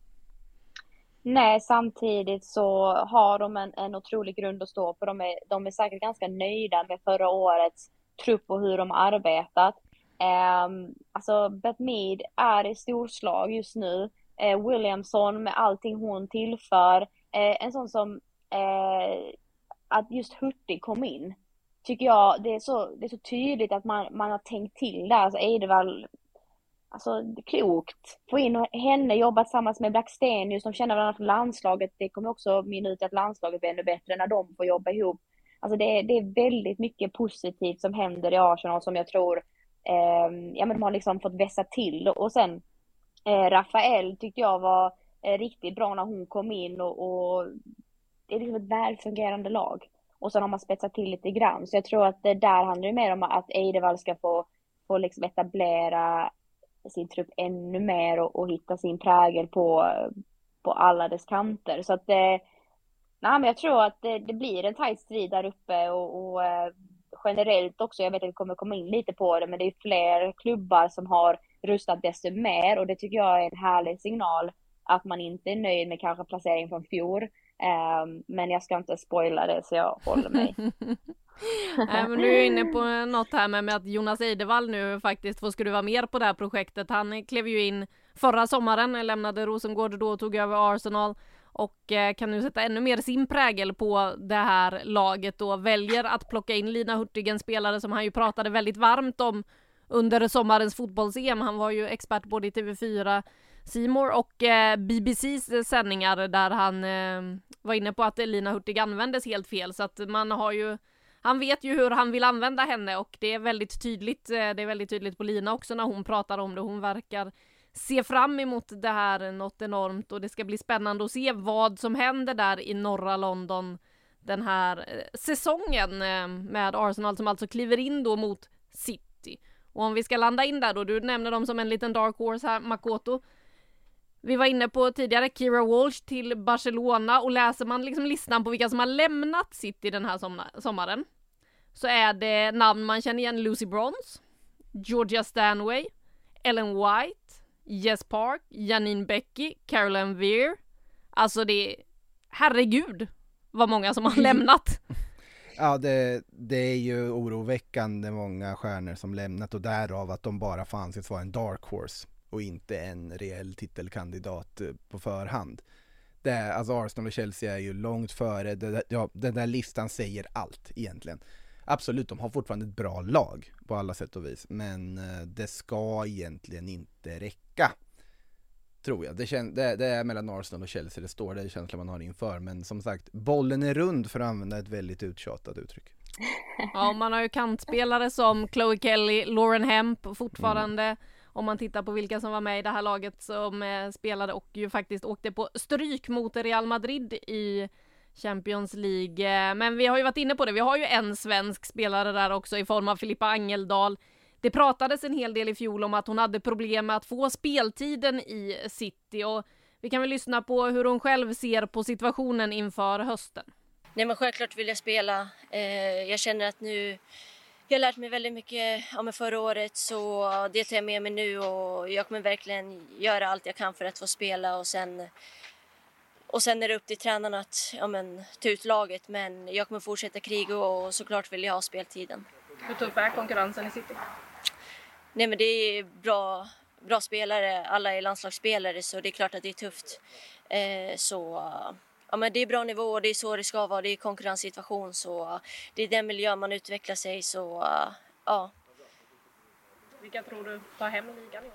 Speaker 4: Nej, samtidigt så har de en, en otrolig grund att stå på. De är, de är säkert ganska nöjda med förra årets trupp och hur de har arbetat. Um, alltså Beth Mead är i storslag just nu. Uh, Williamson med allting hon tillför. Uh, en sån som uh, att just Hurtig kom in. Tycker jag, det är så, det är så tydligt att man, man har tänkt till där. Alltså Eidevall, alltså klokt. Få in henne, jobba tillsammans med Blackstenius, de känner varandra från landslaget. Det kommer också mynna ut att landslaget blir ännu bättre när de får jobba ihop. Alltså det, är, det är väldigt mycket positivt som händer i Arsenal som jag tror eh, ja, men de har liksom fått vässa till. Och sen eh, Rafael tyckte jag var eh, riktigt bra när hon kom in och, och det är liksom ett välfungerande lag. Och sen har man spetsat till lite grann. Så jag tror att det där handlar ju mer om att Eidevall ska få, få liksom etablera sin trupp ännu mer och, och hitta sin prägel på, på alla dess kanter. Så att det, nej, men jag tror att det, det blir en tajt strid där uppe och, och eh, generellt också, jag vet att vi kommer komma in lite på det, men det är fler klubbar som har rustat desto mer och det tycker jag är en härlig signal att man inte är nöjd med kanske placering från fjol. Um, men jag ska inte spoila det så jag håller mig.
Speaker 2: Nej, men du är inne på något här med, med att Jonas Eidevall nu faktiskt får skruva mer på det här projektet. Han klev ju in förra sommaren, lämnade Rosengård då och tog över Arsenal och eh, kan nu sätta ännu mer sin prägel på det här laget och väljer att plocka in Lina Hurtig, en spelare som han ju pratade väldigt varmt om under sommarens fotbolls-EM. Han var ju expert både i TV4, Simor och eh, BBCs eh, sändningar där han eh, var inne på att Lina Hurtig användes helt fel så att man har ju han vet ju hur han vill använda henne och det är väldigt tydligt. Eh, det är väldigt tydligt på Lina också när hon pratar om det. Hon verkar se fram emot det här något enormt och det ska bli spännande att se vad som händer där i norra London den här eh, säsongen med Arsenal som alltså kliver in då mot City. Och om vi ska landa in där då, du nämner dem som en liten dark horse här, Makoto. Vi var inne på tidigare Kira Walsh till Barcelona och läser man liksom listan på vilka som har lämnat City den här sommaren så är det namn man känner igen Lucy Bronze, Georgia Stanway, Ellen White, Jess Park, Janine Becky, Caroline Veer. Alltså det är, herregud vad många som har lämnat.
Speaker 3: Ja, det, det är ju oroväckande många stjärnor som lämnat och därav att de bara får anses vara en dark horse och inte en reell titelkandidat eh, på förhand. Det, alltså Arsenal och Chelsea är ju långt före, det, ja, den där listan säger allt egentligen. Absolut, de har fortfarande ett bra lag på alla sätt och vis, men eh, det ska egentligen inte räcka. Tror jag. Det, kän- det, det är mellan Arsenal och Chelsea det står, det är känslan man har inför. Men som sagt, bollen är rund för att använda ett väldigt uttjatat uttryck.
Speaker 2: Ja, man har ju kantspelare som Chloe Kelly, Lauren Hemp fortfarande. Mm. Om man tittar på vilka som var med i det här laget som eh, spelade och ju faktiskt åkte på stryk mot Real Madrid i Champions League. Eh, men vi har ju varit inne på det, vi har ju en svensk spelare där också i form av Filippa Angeldal. Det pratades en hel del i fjol om att hon hade problem med att få speltiden i City och vi kan väl lyssna på hur hon själv ser på situationen inför hösten.
Speaker 16: Nej men självklart vill jag spela. Eh, jag känner att nu jag har lärt mig väldigt mycket om förra året så det tar jag med mig nu och jag kommer verkligen göra allt jag kan för att få spela och sen och sen är det upp till tränarna att ja, men, ta ut laget men jag kommer fortsätta kriga och såklart vill jag ha speltiden.
Speaker 13: Hur tuff är konkurrensen i City?
Speaker 16: Nej men det är bra, bra spelare, alla är landslagsspelare så det är klart att det är tufft. Eh, så ja, men det är bra nivå och det är så det ska vara. Det är konkurrenssituation så det är den miljön man utvecklar sig så ja.
Speaker 2: Vilka tror du tar hem ligan i år?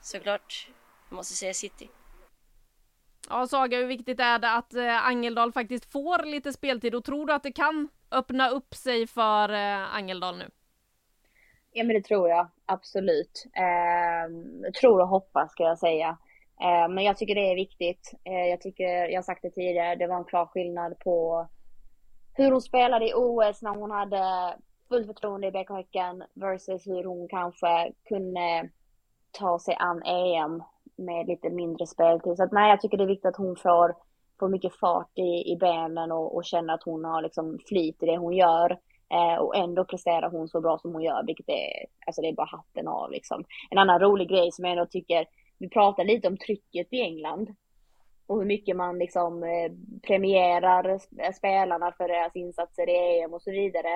Speaker 16: Såklart, jag måste säga City.
Speaker 2: Ja, Saga, hur viktigt är det att eh, Angeldal faktiskt får lite speltid och tror du att det kan öppna upp sig för eh, Angeldal nu?
Speaker 4: Ja men det tror jag absolut. Eh, tror och hoppas ska jag säga. Eh, men jag tycker det är viktigt. Eh, jag tycker, jag har sagt det tidigare, det var en klar skillnad på hur hon spelade i OS när hon hade fullt förtroende i BK Häcken versus hur hon kanske kunde ta sig an EM med lite mindre speltid. Så att nej, jag tycker det är viktigt att hon får, får mycket fart i, i benen och, och känner att hon har liksom flyt i det hon gör. Eh, och ändå presterar hon så bra som hon gör, vilket är, alltså det är bara hatten av liksom. En annan rolig grej som jag ändå tycker, vi pratar lite om trycket i England. Och hur mycket man liksom eh, premierar spelarna för deras insatser i EM och så vidare.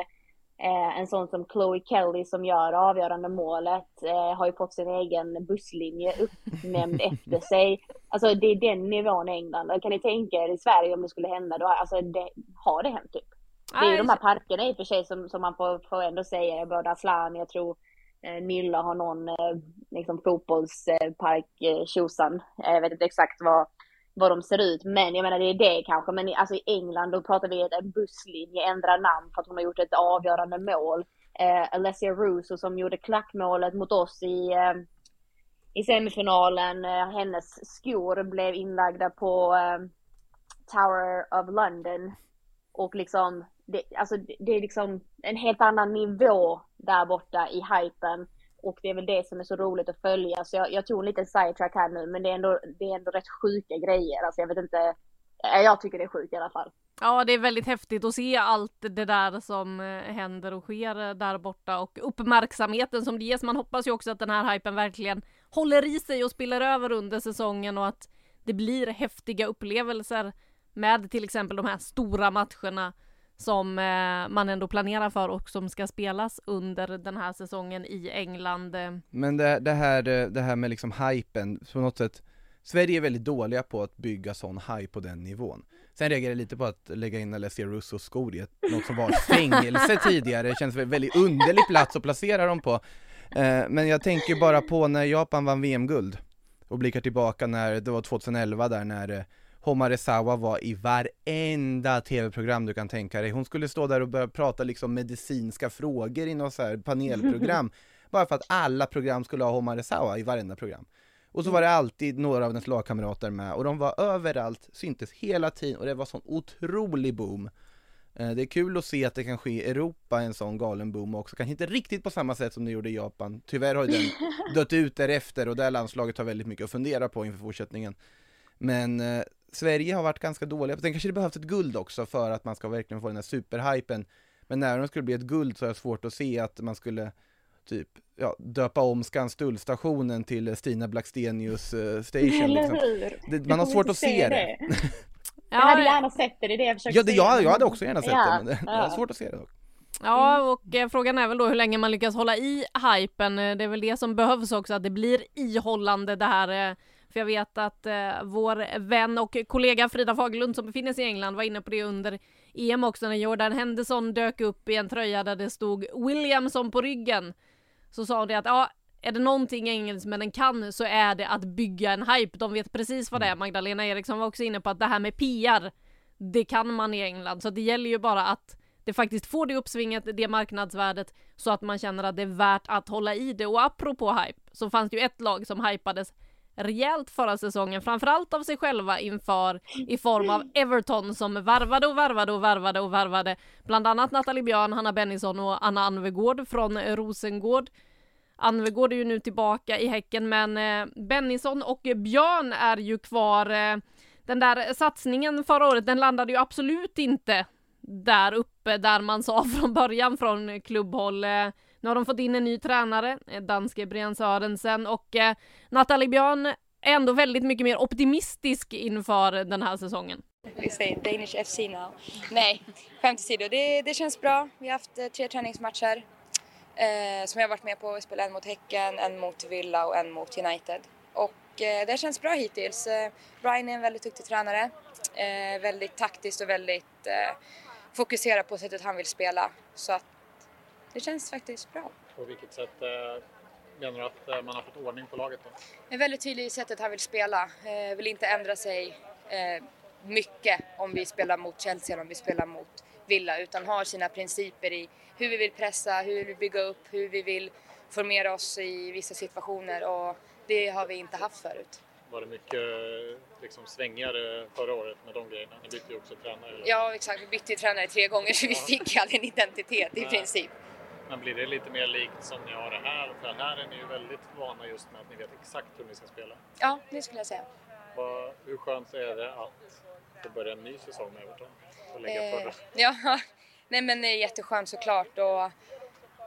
Speaker 4: Eh, en sån som Chloe Kelly som gör avgörande målet eh, har ju fått sin egen busslinje uppnämnd efter sig. Alltså det är den nivån i England. Kan ni tänka er i Sverige om det skulle hända då? Alltså det, har det hänt typ? Det är ju de här parkerna i och för sig som, som man får, får ändå säga, både Aslan, jag tror eh, Eh, Nilla har någon eh, liksom fotbollspark, eh, tjosan. Eh, jag vet inte exakt vad, vad de ser ut. Men jag menar det är det kanske. Men alltså i England då pratar vi att en busslinje ändrar namn för att hon har gjort ett avgörande mål. Eh, Alessia Russo som gjorde klackmålet mot oss i, eh, i semifinalen. Eh, hennes skor blev inlagda på eh, Tower of London. Och liksom, det, alltså det är liksom en helt annan nivå där borta i hypen. Och det är väl det som är så roligt att följa. Så jag, jag tog en liten sidetrack här nu, men det är, ändå, det är ändå rätt sjuka grejer. Alltså jag vet inte, jag tycker det är sjukt i alla fall.
Speaker 2: Ja, det är väldigt häftigt att se allt det där som eh, händer och sker där borta och uppmärksamheten som det ges. Man hoppas ju också att den här hypen verkligen håller i sig och spiller över under säsongen och att det blir häftiga upplevelser med till exempel de här stora matcherna som eh, man ändå planerar för och som ska spelas under den här säsongen i England.
Speaker 3: Men det, det här, eh, det här med liksom hypen, på något sätt Sverige är väldigt dåliga på att bygga sån hype på den nivån. Sen reagerar jag lite på att lägga in Alessia Russos skor i något som var fängelse tidigare, det känns en väldigt underlig plats att placera dem på. Eh, men jag tänker bara på när Japan vann VM-guld och blickar tillbaka när det var 2011 där när Homaresawa var i varenda tv-program du kan tänka dig. Hon skulle stå där och börja prata liksom medicinska frågor i något så här panelprogram. bara för att alla program skulle ha Homaresawa i varenda program. Och så var det alltid några av hennes lagkamrater med och de var överallt, syntes hela tiden och det var sån otrolig boom. Eh, det är kul att se att det kan ske i Europa en sån galen boom också, kanske inte riktigt på samma sätt som det gjorde i Japan. Tyvärr har ju den dött ut därefter och det landslaget har väldigt mycket att fundera på inför fortsättningen. Men eh, Sverige har varit ganska dåliga, sen kanske det behövs ett guld också för att man ska verkligen få den här superhypen. Men när det skulle bli ett guld så är det svårt att se att man skulle typ ja, döpa om Skanstullstationen till Stina Blackstenius uh, station. Liksom. Det, man har svårt att se det. det.
Speaker 4: jag hade gärna sett det, det är det jag försökte
Speaker 3: ja, det, jag, jag hade också gärna sett ja, det, men det, ja. svårt att se det dock.
Speaker 2: Ja, och eh, frågan är väl då hur länge man lyckas hålla i hypen. Eh, det är väl det som behövs också, att det blir ihållande det här eh, jag vet att eh, vår vän och kollega Frida Fagerlund som befinner sig i England var inne på det under EM också när Jordan Henderson dök upp i en tröja där det stod Williamson på ryggen. Så sa hon det att ja, är det någonting engelsmännen kan så är det att bygga en hype. De vet precis vad det är. Mm. Magdalena Eriksson var också inne på att det här med PR, det kan man i England. Så det gäller ju bara att det faktiskt får det uppsvinget, det marknadsvärdet, så att man känner att det är värt att hålla i det. Och apropå hype, så fanns det ju ett lag som hypades rejält förra säsongen, framförallt av sig själva inför i form av Everton som varvade och varvade och varvade och varvade bland annat Nathalie Björn, Hanna Bennison och Anna Anvegård från eh, Rosengård. Anvegård är ju nu tillbaka i Häcken men eh, Bennison och Björn är ju kvar. Eh, den där satsningen förra året, den landade ju absolut inte där uppe där man sa från början från klubbhåll. Eh, nu har de fått in en ny tränare, eh, danske Brian Sörensen och eh, Nathalie Björn är ändå väldigt mycket mer optimistisk inför den här säsongen.
Speaker 17: Vi säger Danish FC now. Nej, skämt åsido, det, det känns bra. Vi har haft eh, tre träningsmatcher. Eh, som jag varit med på Vi spelade en mot Häcken, en mot Villa och en mot United. Och eh, det känns bra hittills. Eh, Brian är en väldigt duktig tränare. Eh, väldigt taktiskt och väldigt eh, fokuserad på sättet han vill spela. Så att det känns faktiskt bra.
Speaker 14: På vilket sätt eh, menar du att eh, man har fått ordning på laget då?
Speaker 17: är väldigt tydlig i sättet han vill spela. Eh, vill inte ändra sig mycket om vi spelar mot Chelsea eller om vi spelar mot Villa utan har sina principer i hur vi vill pressa, hur vi vill bygga upp, hur vi vill formera oss i vissa situationer och det har vi inte haft förut.
Speaker 14: Var det mycket liksom, svängigare förra året med de grejerna? Ni bytte ju också tränare. eller?
Speaker 17: Ja exakt, vi bytte ju tränare tre gånger så vi fick aldrig en identitet i princip.
Speaker 14: Men blir det lite mer likt som ni har det här? För här är ni ju väldigt vana just med att ni vet exakt hur ni ska spela.
Speaker 17: Ja, det skulle jag säga.
Speaker 14: Vad, hur skönt är det att få börja en ny säsong med Everton? Och lägga
Speaker 17: Eh,
Speaker 14: förra?
Speaker 17: ja, nej men det är jätteskönt såklart och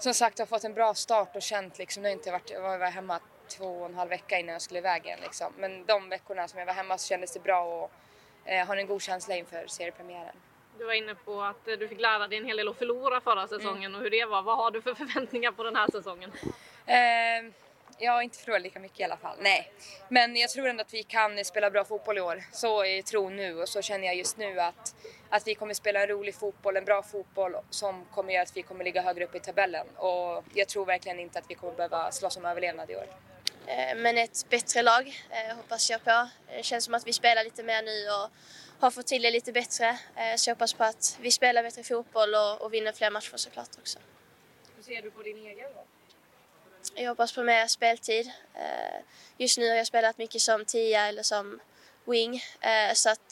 Speaker 17: som sagt jag har fått en bra start och känt liksom, nu har jag inte varit, jag var hemma två och en halv vecka innan jag skulle iväg igen liksom. Men de veckorna som jag var hemma så kändes det bra och eh, har en god känsla inför seriepremiären.
Speaker 2: Du var inne på att eh, du fick lära dig en hel del att förlora förra säsongen och hur det var. Vad har du för förväntningar på den här säsongen?
Speaker 17: Eh, jag har inte förlorat lika mycket i alla fall, nej. Men jag tror ändå att vi kan spela bra fotboll i år. Så är tron nu och så känner jag just nu att, att vi kommer spela en rolig fotboll, en bra fotboll som kommer göra att vi kommer ligga högre upp i tabellen. Och jag tror verkligen inte att vi kommer behöva slåss om överlevnad i år.
Speaker 16: Eh, Men ett bättre lag eh, hoppas jag på. Det känns som att vi spelar lite mer nu och har fått till det lite bättre. Eh, Så jag hoppas på att vi spelar bättre fotboll och, och vinner fler matcher såklart också.
Speaker 2: Hur ser du på din egen roll?
Speaker 16: Jag hoppas på mer speltid. Eh, Just nu har jag spelat mycket som tia eller som wing. Eh, Så att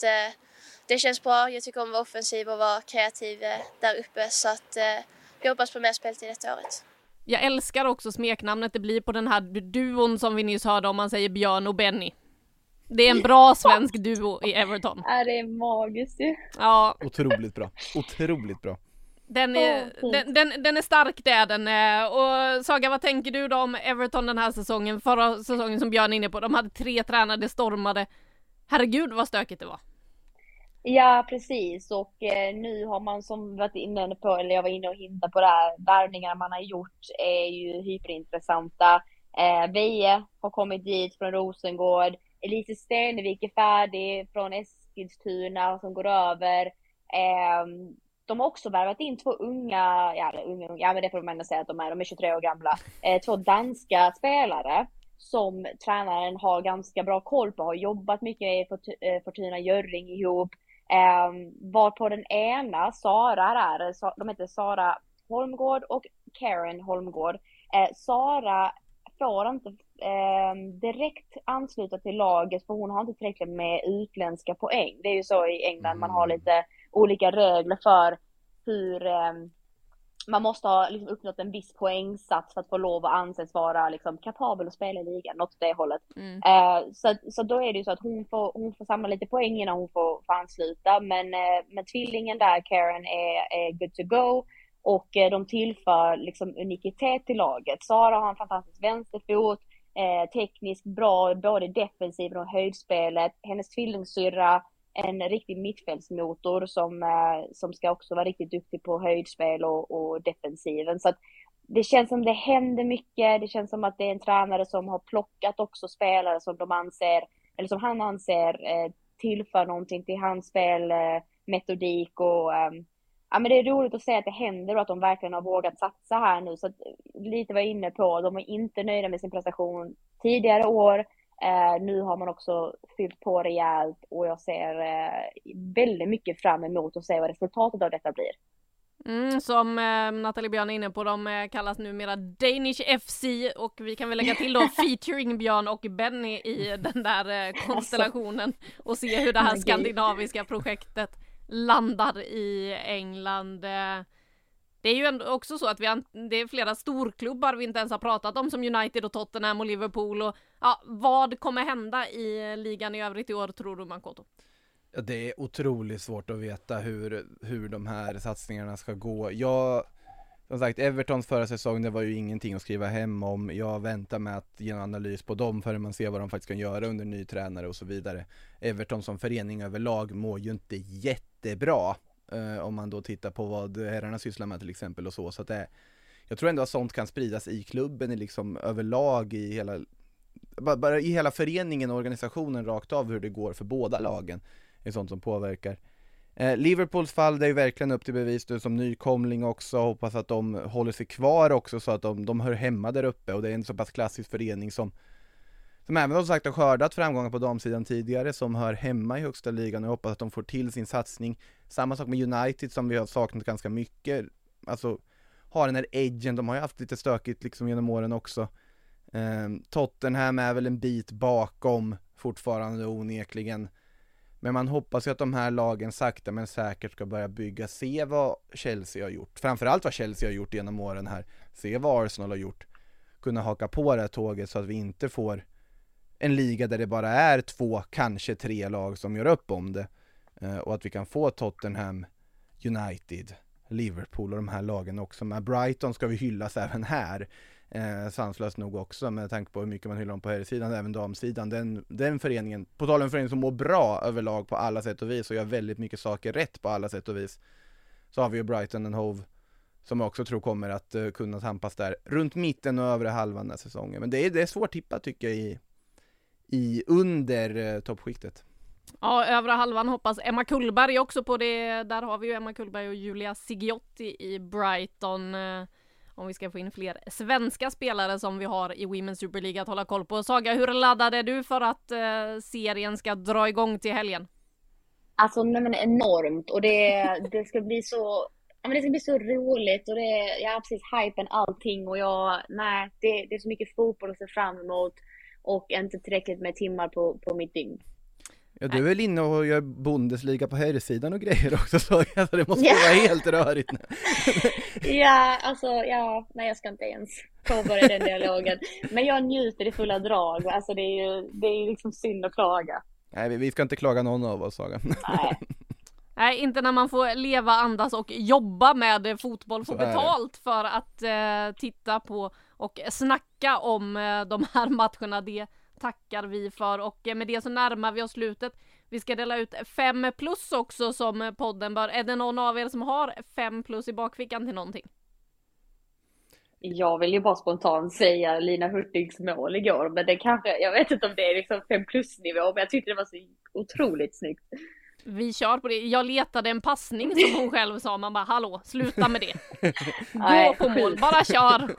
Speaker 16: det känns bra. Jag tycker om att vara offensiv och vara kreativ där uppe. Så att jag hoppas på mer speltid detta året.
Speaker 2: Jag älskar också smeknamnet det blir på den här duon som vi nyss hörde om man säger Björn och Benny. Det är en bra svensk duo i Everton.
Speaker 4: Ja, det är magiskt ju.
Speaker 2: Ja,
Speaker 3: Otroligt bra, otroligt bra.
Speaker 2: den är, den, den, den är stark det är den. eh, Och Saga, vad tänker du då om Everton den här säsongen? Förra säsongen som Björn är inne på, de hade tre tränare, det stormade. Herregud vad stökigt det var.
Speaker 4: Ja, precis. Och eh, nu har man som varit inne på, eller jag var inne och hintade på det här, värvningarna man har gjort är ju hyperintressanta. Eh, Veje har kommit dit från Rosengård. Elise Stenevik är färdig från Eskilstuna som går över. Eh, de har också värvat in två unga, ja, unga, unga, ja men det får man ändå säga att de är, de är 23 år gamla. Eh, två danska spelare som tränaren har ganska bra koll på, har jobbat mycket med eh, Fortuna Görring ihop. Eh, var på den ena, Sara där, de heter Sara Holmgård och Karen Holmgård. Eh, Sara får inte eh, direkt ansluta till laget för hon har inte tillräckligt med utländska poäng. Det är ju så i England, man har lite olika regler för hur eh, man måste ha liksom, uppnått en viss poängsats för att få lov att anses vara liksom, kapabel att spela i ligan, något åt det hållet. Eh, så, så då är det ju så att hon får, hon får samla lite poäng innan hon får, får ansluta. Men, eh, men tvillingen där, Karen, är, är good to go. Och eh, de tillför liksom unikitet till laget. Sara har en fantastisk vänsterfot, eh, tekniskt bra, både defensiven och höjdspelet. Hennes tvillingsyrra, en riktig mittfältsmotor som, eh, som ska också vara riktigt duktig på höjdspel och, och defensiven. Så att det känns som det händer mycket. Det känns som att det är en tränare som har plockat också spelare som de anser, eller som han anser eh, tillför någonting till hans spelmetodik eh, och ehm, ja men det är roligt att se att det händer och att de verkligen har vågat satsa här nu. Så att, lite var jag inne på, de är inte nöjda med sin prestation tidigare år. Eh, nu har man också fyllt på rejält och jag ser eh, väldigt mycket fram emot att se vad resultatet av detta blir.
Speaker 2: Mm, som eh, Nathalie Björn är inne på, de eh, kallas numera Danish FC och vi kan väl lägga till då featuring Björn och Benny i den där eh, konstellationen och se hur det här skandinaviska projektet landar i England. Eh, det är ju ändå också så att vi har, det är flera storklubbar vi inte ens har pratat om som United och Tottenham och Liverpool och ja, vad kommer hända i ligan i övrigt i år tror du Makoto?
Speaker 3: Ja, det är otroligt svårt att veta hur, hur de här satsningarna ska gå. Jag, som sagt, Evertons förra säsong, det var ju ingenting att skriva hem om. Jag väntar med att ge en analys på dem förrän man ser vad de faktiskt kan göra under ny tränare och så vidare. Everton som förening överlag mår ju inte jättebra. Eh, om man då tittar på vad herrarna sysslar med till exempel och så. Så att det, jag tror ändå att sånt kan spridas i klubben i liksom överlag i hela bara i hela föreningen och organisationen rakt av hur det går för båda lagen är sånt som påverkar. Eh, Liverpools fall, det är ju verkligen upp till bevis du som nykomling också, hoppas att de håller sig kvar också så att de, de hör hemma där uppe och det är en så pass klassisk förening som som även som sagt har skördat framgångar på damsidan tidigare, som hör hemma i högsta ligan och hoppas att de får till sin satsning. Samma sak med United som vi har saknat ganska mycket, alltså har den här edgen, de har ju haft lite stökigt liksom genom åren också. Eh, Tottenham är väl en bit bakom fortfarande onekligen. Men man hoppas ju att de här lagen sakta men säkert ska börja bygga, se vad Chelsea har gjort, framförallt vad Chelsea har gjort genom åren här, se vad Arsenal har gjort, kunna haka på det här tåget så att vi inte får en liga där det bara är två, kanske tre lag som gör upp om det. Eh, och att vi kan få Tottenham, United, Liverpool och de här lagen också. Men Brighton ska vi hyllas även här. Eh, sanslöst nog också med tanke på hur mycket man hyllar dem på herrsidan, även damsidan. Den, den föreningen, på tal om en förening som mår bra överlag på alla sätt och vis och gör väldigt mycket saker rätt på alla sätt och vis. Så har vi ju Brighton and Hove som jag också tror kommer att uh, kunna tampas där runt mitten och övre halvan den här säsongen. Men det är, det är svårt tippat tycker jag i, i under uh, toppskiktet.
Speaker 2: Ja, övre halvan hoppas Emma Kullberg också på det. Där har vi ju Emma Kullberg och Julia Sigiotti i Brighton. Uh, om vi ska få in fler svenska spelare som vi har i Women's Super League att hålla koll på. Saga, hur laddad är du för att uh, serien ska dra igång till helgen?
Speaker 4: Alltså nej men enormt och det, det ska bli så Ja, men det ska bli så roligt och det, jag har precis hypen allting och jag, nej, det, det är så mycket fotboll att se fram emot och inte tillräckligt med timmar på, på mitt dygn.
Speaker 3: Ja du är väl inne och gör Bundesliga på herrsidan och grejer också så alltså, det måste ja. vara helt rörigt nu.
Speaker 4: ja, alltså ja, nej jag ska inte ens påbörja den dialogen. Men jag njuter i fulla drag, alltså det är ju, det är liksom synd att klaga.
Speaker 3: Nej vi ska inte klaga någon av oss Saga. Nej.
Speaker 2: Nej, inte när man får leva, andas och jobba med fotboll, få betalt för att eh, titta på och snacka om eh, de här matcherna. Det tackar vi för och med det så närmar vi oss slutet. Vi ska dela ut 5 plus också som podden bör. Är det någon av er som har 5 plus i bakfickan till någonting?
Speaker 4: Jag vill ju bara spontant säga Lina Hurtigs mål igår, men det kanske, jag vet inte om det är liksom 5 plus nivå, men jag tyckte det var så otroligt snyggt.
Speaker 2: Vi kör på det. Jag letade en passning som hon själv sa. Man bara hallå, sluta med det. Gå på mål, bara kör.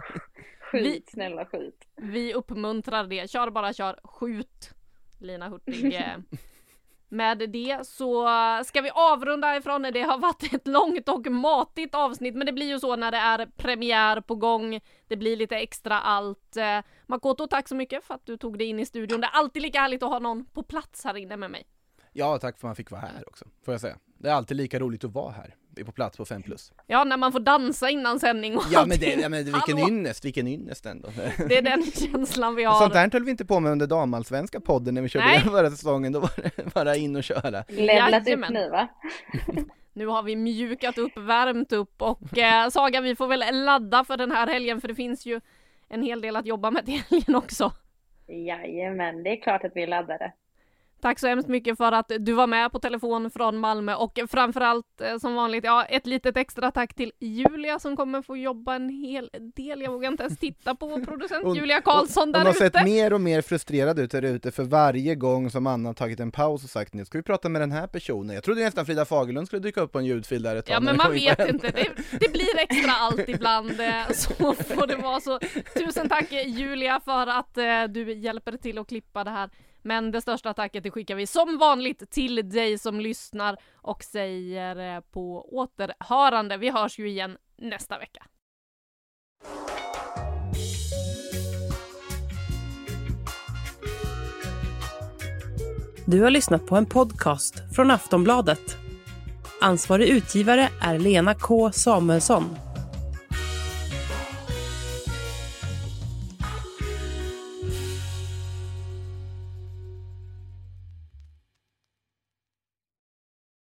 Speaker 4: Skjut, vi, snälla skjut.
Speaker 2: Vi uppmuntrar det. Kör bara kör, skjut. Lina Hurtig. Med det så ska vi avrunda ifrån. Det har varit ett långt och matigt avsnitt, men det blir ju så när det är premiär på gång. Det blir lite extra allt. Eh. Makoto, tack så mycket för att du tog dig in i studion. Det är alltid lika härligt att ha någon på plats här inne med mig.
Speaker 3: Ja, tack för att man fick vara här också, får jag säga. Det är alltid lika roligt att vara här, är på plats på 5 plus.
Speaker 2: Ja, när man får dansa innan sändning och
Speaker 3: Ja men, det, ja, men vilken Hallå. ynnest, vilken ynnest ändå.
Speaker 2: Det är den känslan vi har.
Speaker 3: Sånt där höll vi inte på med under damallsvenska podden när vi körde Nej. förra säsongen, då var det bara in och köra.
Speaker 4: Levlat upp nu va?
Speaker 2: Nu har vi mjukat upp, värmt upp och eh, Saga vi får väl ladda för den här helgen för det finns ju en hel del att jobba med till helgen också.
Speaker 4: Jajamän, det är klart att vi laddade.
Speaker 2: Tack så hemskt mycket för att du var med på telefon från Malmö och framförallt eh, som vanligt, ja, ett litet extra tack till Julia som kommer få jobba en hel del. Jag vågar inte ens titta på producent hon, Julia Karlsson där ute.
Speaker 3: Hon har sett mer och mer frustrerad ut där ute för varje gång som Anna tagit en paus och sagt nu ska vi prata med den här personen. Jag trodde nästan Frida Fagerlund skulle dyka upp på en ljudfil där ett
Speaker 2: tag. Ja men man vet inte, det, det, blir extra allt ibland. Eh, så får det vara så. Tusen tack Julia för att eh, du hjälper till att klippa det här men det största tacket det skickar vi som vanligt till dig som lyssnar och säger eh, på återhörande. Vi hörs ju igen nästa vecka.
Speaker 1: Du har lyssnat på en podcast från Aftonbladet. Ansvarig utgivare är Lena K Samuelsson.